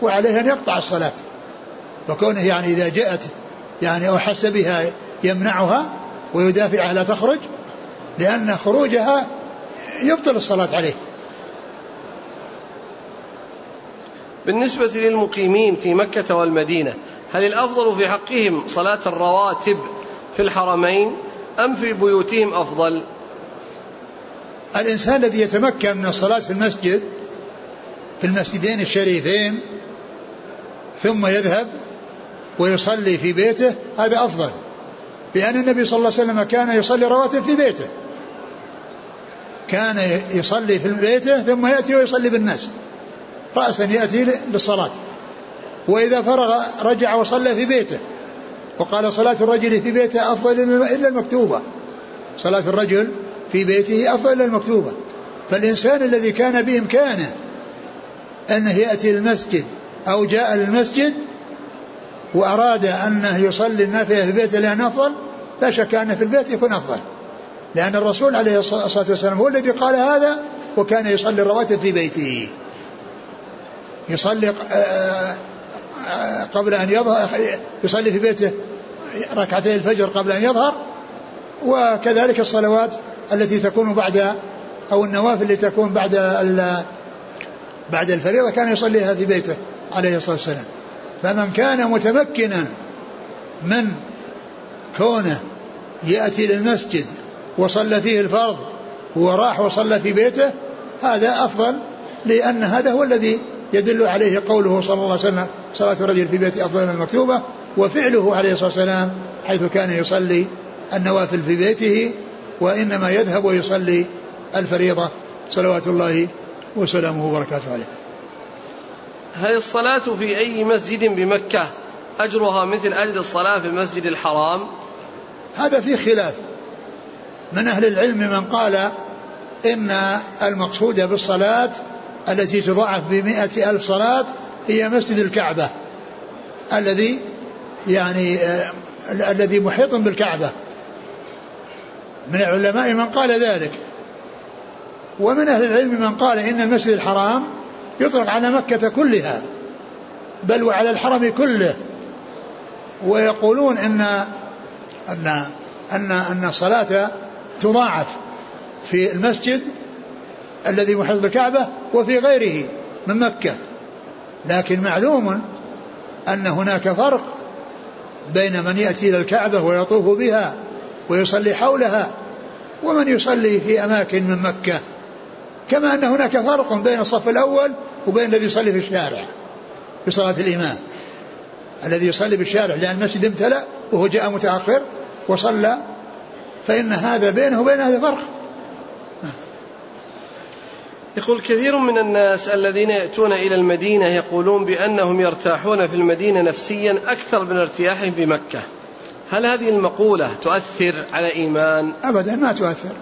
وعليه أن يقطع الصلاة. وكونه يعني إذا جاءت يعني أو حس بها يمنعها ويدافعها لا تخرج لأن خروجها يبطل الصلاة عليه. بالنسبة للمقيمين في مكة والمدينة هل الأفضل في حقهم صلاة الرواتب في الحرمين أم في بيوتهم أفضل؟ الإنسان الذي يتمكن من الصلاة في المسجد في المسجدين الشريفين ثم يذهب ويصلي في بيته هذا أفضل. لأن النبي صلى الله عليه وسلم كان يصلي رواتب في بيته. كان يصلي في بيته ثم يأتي ويصلي بالناس. رأسا يأتي للصلاة. وإذا فرغ رجع وصلى في بيته. وقال صلاة الرجل في بيته أفضل إلا المكتوبة. صلاة الرجل في بيته أفضل إلا المكتوبة. فالإنسان الذي كان بإمكانه أنه يأتي للمسجد أو جاء للمسجد وأراد أنه يصلي النافلة في بيته لأنه أفضل لا شك أن في البيت يكون أفضل. لأن الرسول عليه الصلاة والسلام هو الذي قال هذا وكان يصلي الرواتب في بيته. يصلي آه، آه، قبل أن يظهر يصلي في بيته ركعتي الفجر قبل أن يظهر وكذلك الصلوات التي تكون بعد أو النوافل التي تكون بعد بعد الفريضة كان يصليها في بيته عليه الصلاة والسلام. فمن كان متمكنا من كونه يأتي للمسجد وصلى فيه الفرض وراح وصلى في بيته هذا أفضل لأن هذا هو الذي يدل عليه قوله صلى الله عليه وسلم صلاة الرجل في بيته أفضل من المكتوبة وفعله عليه الصلاة والسلام حيث كان يصلي النوافل في بيته وإنما يذهب ويصلي الفريضة. صلوات الله وسلامه وبركاته عليه. هل الصلاة في أي مسجد بمكة أجرها مثل أجر الصلاة في المسجد الحرام؟ هذا في خلاف. من أهل العلم من قال إن المقصود بالصلاة التي تضاعف بمئة ألف صلاة هي مسجد الكعبة. الذي يعني آه الذي محيط بالكعبة. من العلماء من قال ذلك. ومن أهل العلم من قال إن المسجد الحرام يطلق على مكة كلها بل وعلى الحرم كله. ويقولون إن إن إن إن الصلاة تضاعف في المسجد الذي محيط بالكعبة وفي غيره من مكة. لكن معلوم أن هناك فرق بين من يأتي إلى الكعبة ويطوف بها ويصلي حولها ومن يصلي في أماكن من مكة. كما أن هناك فرق بين الصف الأول وبين الذي يصلي في الشارع بصلاة الإمام. الذي يصلي بالشارع لأن المسجد امتلأ وهو جاء متأخر وصلى فإن هذا بينه وبين هذا فرق. يقول كثير من الناس الذين يأتون إلى المدينة يقولون بأنهم يرتاحون في المدينة نفسيا أكثر من ارتياحهم بمكة هل هذه المقولة تؤثر على إيمان؟ أبدا ما تؤثر.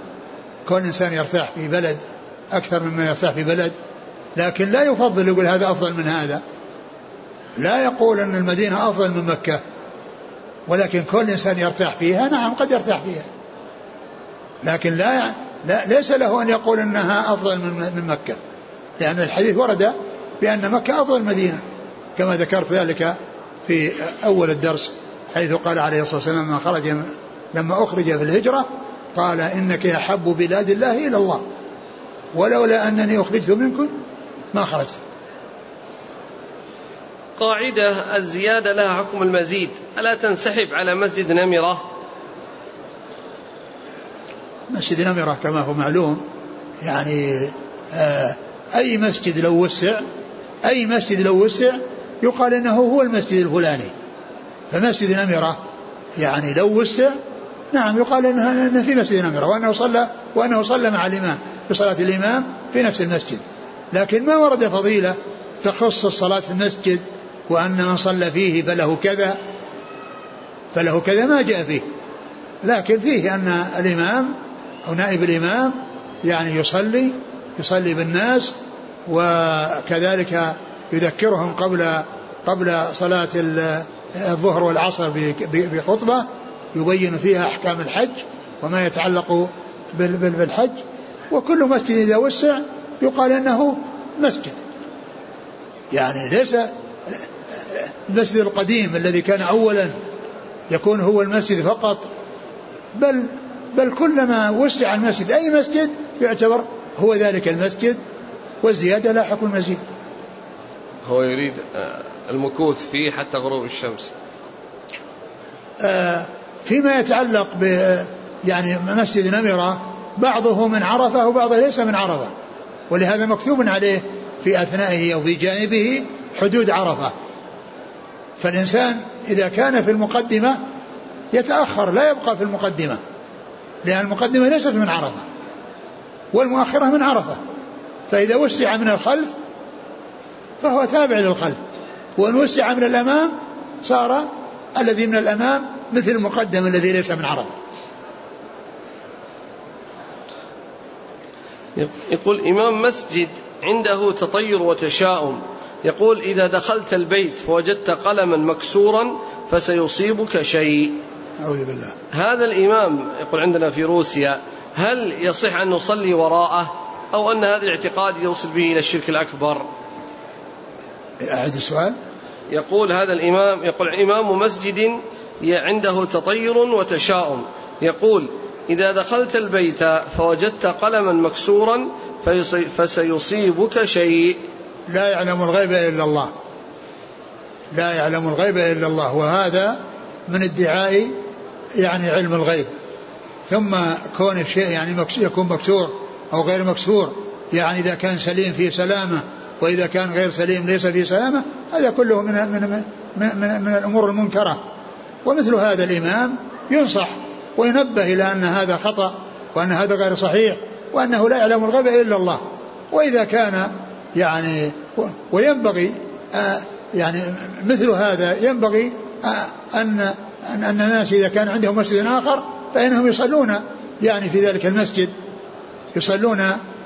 كل إنسان يرتاح في بلد أكثر مما يرتاح في بلد لكن لا يفضل يقول هذا أفضل من هذا. لا يقول أن المدينة أفضل من مكة ولكن كل إنسان يرتاح فيها نعم قد يرتاح فيها. لكن لا, لا ليس له أن يقول أنها أفضل من, مكة. لأن الحديث ورد بأن مكة أفضل مدينة كما ذكرت ذلك في أول الدرس حيث قال عليه الصلاة والسلام لما خرج لما أخرج في الهجرة قال إنك أحب بلاد الله إلى الله ولولا أنني أخرجت منكم ما خرجت. قاعدة الزيادة لها حكم المزيد. ألا تنسحب على مسجد نمرة؟ مسجد نمرة كما هو معلوم. يعني آه أي مسجد لو وسع أي مسجد لو وسع يقال إنه هو المسجد الفلاني. فمسجد نمرة يعني لو وسع نعم يقال إنه في مسجد نمرة وأنه صلى وأنه صلى مع الإمام بصلاة الإمام في نفس المسجد. لكن ما ورد فضيلة تخص الصلاة في المسجد وأن من صلى فيه فله كذا فله كذا ما جاء فيه. لكن فيه أن الإمام أو نائب الإمام يعني يصلي يصلي بالناس وكذلك يذكرهم قبل قبل صلاة الظهر والعصر بخطبة يبين فيها أحكام الحج وما يتعلق بالحج. وكل مسجد إذا وسع يقال أنه مسجد. يعني ليس المسجد القديم الذي كان أولا يكون هو المسجد فقط بل بل كلما وسع المسجد أي مسجد يعتبر هو ذلك المسجد والزيادة لا حكم المزيد هو يريد آه، المكوث فيه حتى غروب الشمس. آه، فيما يتعلق ب يعني مسجد نمرة بعضه من عرفة وبعضه ليس من عرفة ولهذا مكتوب عليه في أثنائه أو في جانبه حدود عرفة. فالإنسان إذا كان في المقدمة يتأخر لا يبقى في المقدمة. لأن المقدمة ليست من عرفة والمؤخرة من عرفة. فإذا وسع من الخلف فهو تابع للخلف وإن وسع من الأمام صار الذي من الأمام مثل المقدم الذي ليس من عرفة. يقول إمام مسجد عنده تطير وتشاؤم. يقول إذا دخلت البيت فوجدت قلما مكسورا فسيصيبك شيء. أعوذ بالله. هذا الإمام يقول عندنا في روسيا هل يصح أن نصلي وراءه أو أن هذا الاعتقاد يوصل به إلى الشرك الأكبر؟ أعد السؤال. يقول هذا الإمام يقول إمام مسجد عنده تطير وتشاؤم. يقول إذا دخلت البيت فوجدت قلما مكسورا فسيصيبك شيء. لا يعلم الغيب إلا الله. لا يعلم الغيب إلا الله. وهذا من ادعاء يعني علم الغيب. ثم كون الشيء يعني يكون مكسور أو غير مكسور. يعني إذا كان سليم في سلامة وإذا كان غير سليم ليس في سلامة هذا كله من من من, من, من الأمور المنكرة. ومثل هذا الإمام ينصح وينبه إلى أن هذا خطأ وأن هذا غير صحيح وأنه لا يعلم الغيب إلا الله. وإذا كان يعني وينبغي آه، يعني مثل هذا ينبغي أن أن الناس إذا كان عندهم مسجد آخر فإنهم يصلون يعني في ذلك المسجد يصلون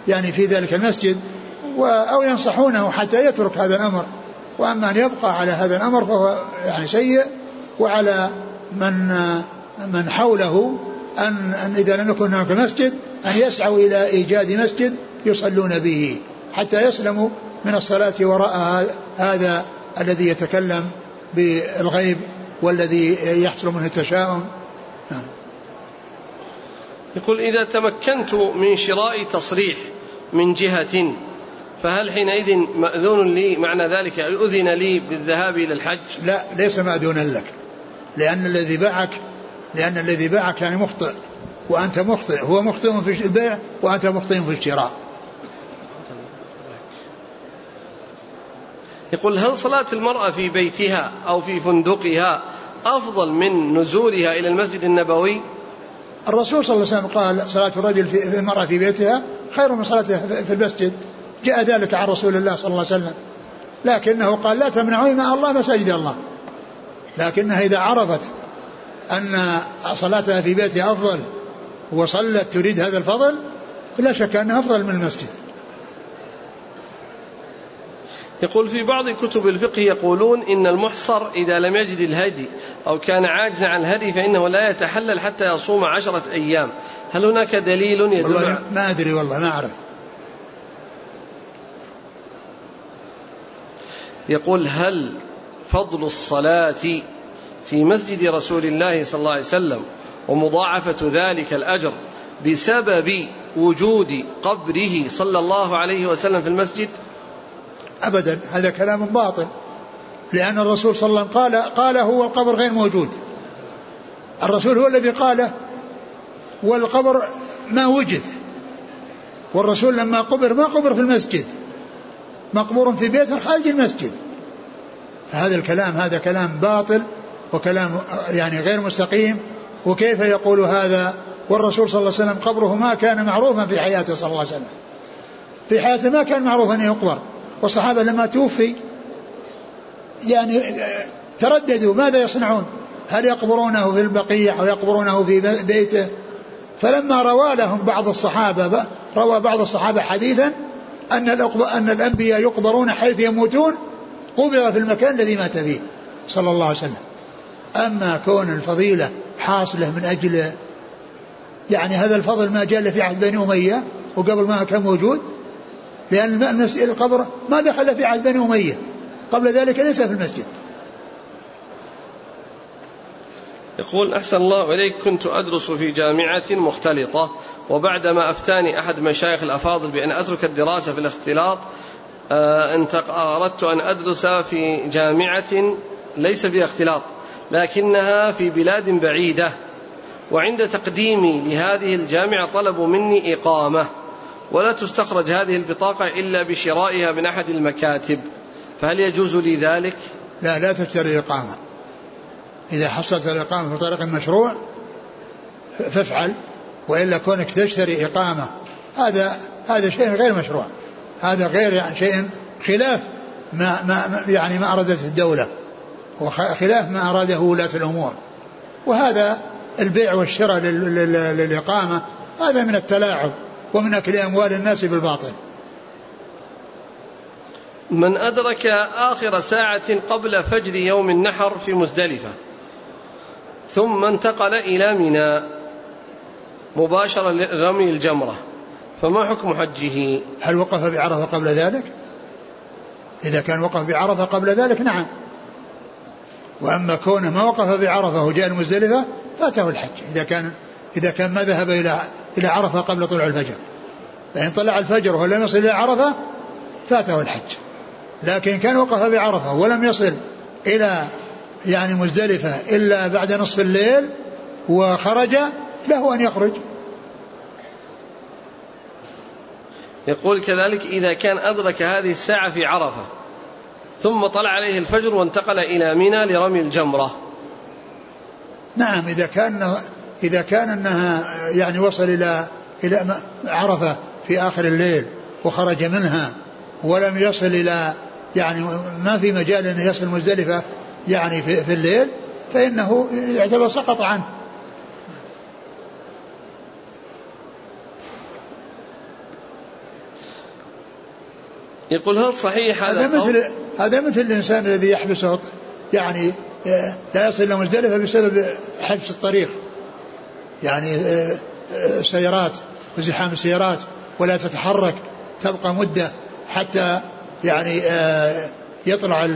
يعني في ذلك المسجد أو ينصحونه حتى يترك هذا الأمر. وأما أن يبقى على هذا الأمر فهو يعني سيء. وعلى من من حوله أن, أن إذا لم يكن هناك مسجد أن يسعوا إلى إيجاد مسجد يصلون به حتى يسلموا من الصلاة وراء هذا الذي يتكلم بالغيب والذي يحصل منه التشاؤم نعم. يقول إذا تمكنت من شراء تصريح من جهة فهل حينئذ مأذون لي معنى ذلك؟ أذن لي بالذهاب إلى الحج؟ لا ليس مأذونا لك. لأن الذي باعك لأن الذي باعك يعني مخطئ. وأنت مخطئ هو مخطئ في البيع وأنت مخطئ في الشراء. يقول هل صلاة المرأة في بيتها أو في فندقها أفضل من نزولها إلى المسجد النبوي؟ الرسول صلى الله عليه وسلم قال صلاة الرجل في المرأة في بيتها خير من صلاتها في المسجد. جاء ذلك عن رسول الله صلى الله عليه وسلم. لكنه قال لا تمنعوا مع الله مساجد الله. لكنها إذا عرفت أن صلاتها في بيتها أفضل وصلت تريد هذا الفضل فلا شك أنها أفضل من المسجد. يقول في بعض كتب الفقه يقولون إن المحصر إذا لم يجد الهدي أو كان عاجزا عن الهدي فإنه لا يتحلل حتى يصوم عشرة أيام. هل هناك دليل يدل والله ما أدري والله ما أعرف. يقول هل فضل الصلاة في مسجد رسول الله صلى الله عليه وسلم ومضاعفة ذلك الأجر بسبب وجود قبره صلى الله عليه وسلم في المسجد؟ أبدا. هذا كلام باطل. لأن الرسول صلى الله عليه وسلم قال قال هو القبر غير موجود. الرسول هو الذي قاله والقبر ما وجد. والرسول لما قبر ما قبر في المسجد. مقبور في بيت خارج المسجد. فهذا الكلام هذا كلام باطل وكلام يعني غير مستقيم. وكيف يقول هذا؟ والرسول صلى الله عليه وسلم قبره ما كان معروفا في حياته صلى الله عليه وسلم. في حياته ما كان معروف أن يقبر. والصحابة لما توفي يعني ترددوا ماذا يصنعون؟ هل يقبرونه في البقيع أو يقبرونه في بيته؟ فلما روى لهم بعض الصحابة روى بعض الصحابة حديثا أن أن الأنبياء يقبرون حيث يموتون قبر في المكان الذي مات فيه صلى الله عليه وسلم. أما كون الفضيلة حاصلة من أجل يعني هذا الفضل ما جاء في عهد بني أمية وقبل ما كان موجود لأن المسجد القبر ما دخل في عهد بني أمية. قبل ذلك ليس في المسجد. يقول أحسن الله إليك كنت أدرس في جامعة مختلطة وبعدما أفتاني أحد مشايخ الأفاضل بأن أترك الدراسة في الاختلاط آه، أردت أن أدرس في جامعة ليس فيها اختلاط لكنها في بلاد بعيدة وعند تقديمي لهذه الجامعة طلبوا مني إقامة. ولا تستخرج هذه البطاقة إلا بشرائها من أحد المكاتب. فهل يجوز لي ذلك؟ لا لا تشتري إقامة إذا حصلت الإقامة في طريق مشروع فافعل. وإلا كونك تشتري إقامة هذا هذا شيء غير مشروع. هذا غير يعني شيء خلاف ما, ما يعني ما أرادته الدولة. وخلاف ما أراده ولاة الأمور. وهذا البيع والشراء للإقامة هذا من التلاعب. ومن أكل أموال الناس بالباطل. من أدرك آخر ساعة قبل فجر يوم النحر في مزدلفة ثم انتقل إلى منى مباشرة لرمي الجمرة فما حكم حجه؟ هل وقف بعرفة قبل ذلك؟ إذا كان وقف بعرفة قبل ذلك نعم. وأما كونه ما وقف بعرفة وجاء المزدلفة فاته الحج. إذا كان إذا كان ما ذهب إلى إلى عرفة قبل طلوع الفجر. فإن طلع الفجر ولم يصل إلى عرفة فاته الحج. لكن كان وقف بعرفة ولم يصل إلى يعني مزدلفة إلا بعد نصف الليل وخرج له أن يخرج. يقول كذلك إذا كان أدرك هذه الساعة في عرفة ثم طلع عليه الفجر وانتقل إلى منى لرمي الجمرة. نعم إذا كان إذا كان أنها يعني وصل إلى إلى عرفة في آخر الليل وخرج منها ولم يصل إلى يعني ما في مجال أن يصل مزدلفة يعني في, في الليل فإنه يعتبر سقط عنه. يقول هل صحيح هذا هذا مثل هذا مثل الإنسان الذي يحبسه يعني آه، لا يصل إلى مزدلفة بسبب حبس الطريق. يعني آه، آه، سيارات وزحام السيارات ولا تتحرك تبقى مدة حتى يعني يطلع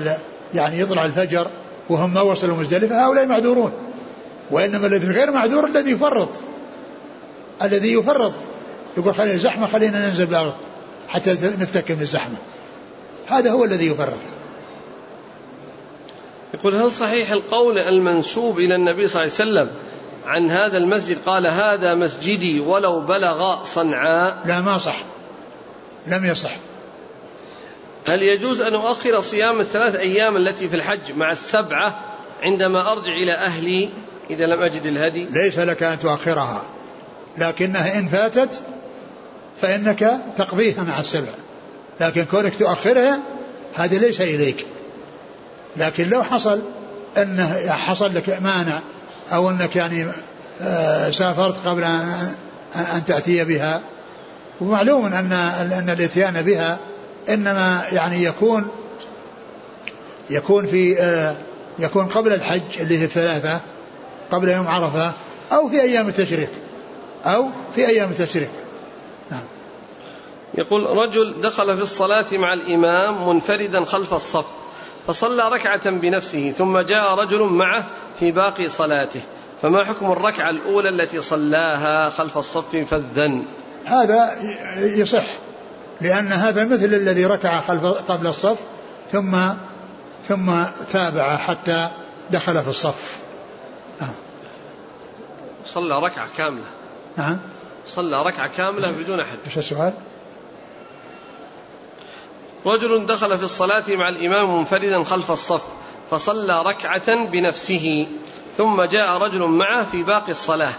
يعني يطلع الفجر وهم ما وصلوا مزدلفة. هؤلاء معذورون وإنما الذي غير معذور الذي يفرط الذي يفرط. يقول خلينا زحمه خلينا ننزل بالأرض حتى نفتك من الزحمة. هذا هو الذي يفرط. يقول هل صحيح القول المنسوب إلى النبي صلى الله عليه وسلم عن هذا المسجد قال هذا مسجدي ولو بلغ صنعاء. لا ما صح. لم يصح. هل يجوز أن أؤخر صيام الثلاث أيام التي في الحج مع السبعة عندما أرجع إلى أهلي إذا لم أجد الهدي؟ ليس لك أن تؤخرها. لكنها إن فاتت فإنك تقضيها مع السبع. لكن كونك تؤخرها هذا ليس إليك. لكن لو حصل أنه حصل لك مانع أو أنك يعني آه، سافرت قبل أن تأتي بها. ومعلوم أن أن الإتيان بها إنما يعني يكون يكون في آه، يكون قبل الحج اللي هي الثلاثة قبل يوم عرفة أو في أيام التشريق أو في أيام التشريق. نعم. يقول رجل دخل في الصلاة مع الإمام منفردا خلف الصف. فصلى ركعة بنفسه ثم جاء رجل معه في باقي صلاته. فما حكم الركعة الأولى التي صلاها خلف الصف فذا هذا يصح لأن هذا مثل الذي ركع خلف قبل الصف ثم ثم تابع حتى دخل في الصف. نعم. صلى ركعة كاملة. نعم. صلى ركعة كاملة بدون أحد. إيش السؤال؟ رجل دخل في الصلاة مع الإمام منفردا خلف الصف فصلى ركعة بنفسه ثم جاء رجل معه في باقي الصلاة.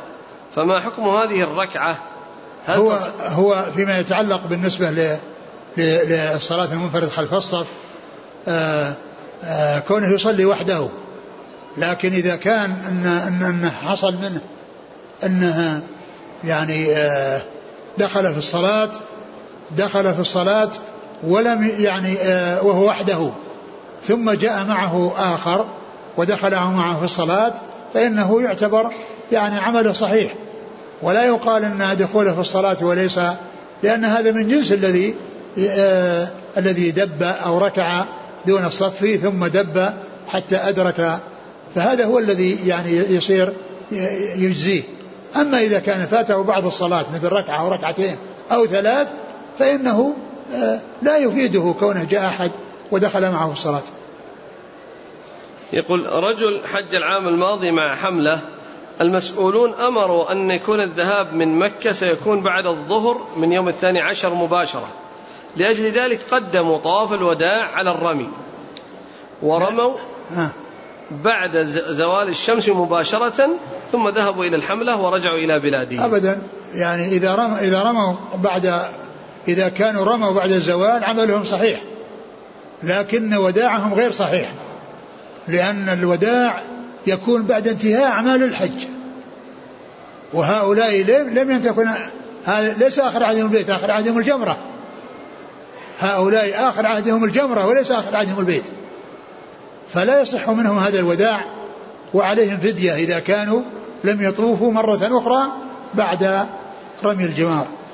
فما حكم هذه الركعة؟ هل هو, هو فيما يتعلق بالنسبة للصلاة المنفرد خلف الصف آآ آه، آآ آه، كونه يصلي وحده. لكن إذا كان أن, أن, حصل منه أنها يعني آه، دخل في الصلاة دخل في الصلاة ولم يعني آه، وهو وحده. ثم جاء معه آخر ودخل معه في الصلاة فإنه يعتبر يعني عمله صحيح. ولا يقال أن دخوله في الصلاة وليس لأن هذا من جنس الذي آه الذي دب أو ركع دون الصف ثم دب حتى أدرك. فهذا هو الذي يعني يصير يجزيه. أما إذا كان فاته بعض الصلاة مثل ركعة أو ركعتين أو ثلاث فإنه لا يفيده كونه جاء أحد ودخل معه في الصلاة. يقول رجل حج العام الماضي مع حملة المسؤولون أمروا أن يكون الذهاب من مكة سيكون بعد الظهر من يوم الثاني عشر مباشرة. لأجل ذلك قدموا طواف الوداع على الرمي. ورموا بعد زوال الشمس مباشرة ثم ذهبوا إلى الحملة ورجعوا إلى بلادهم. أبدا. يعني إذا رموا إذا رموا بعد إذا كانوا رموا بعد الزوال عملهم صحيح لكن وداعهم غير صحيح لأن الوداع يكون بعد انتهاء أعمال الحج. وهؤلاء لم ينتكن هذا ليس آخر عهدهم البيت آخر عهدهم الجمرة. هؤلاء آخر عهدهم الجمرة وليس آخر عهدهم البيت. فلا يصح منهم هذا الوداع وعليهم فدية إذا كانوا لم يطوفوا مرة أخرى بعد رمي الجمار.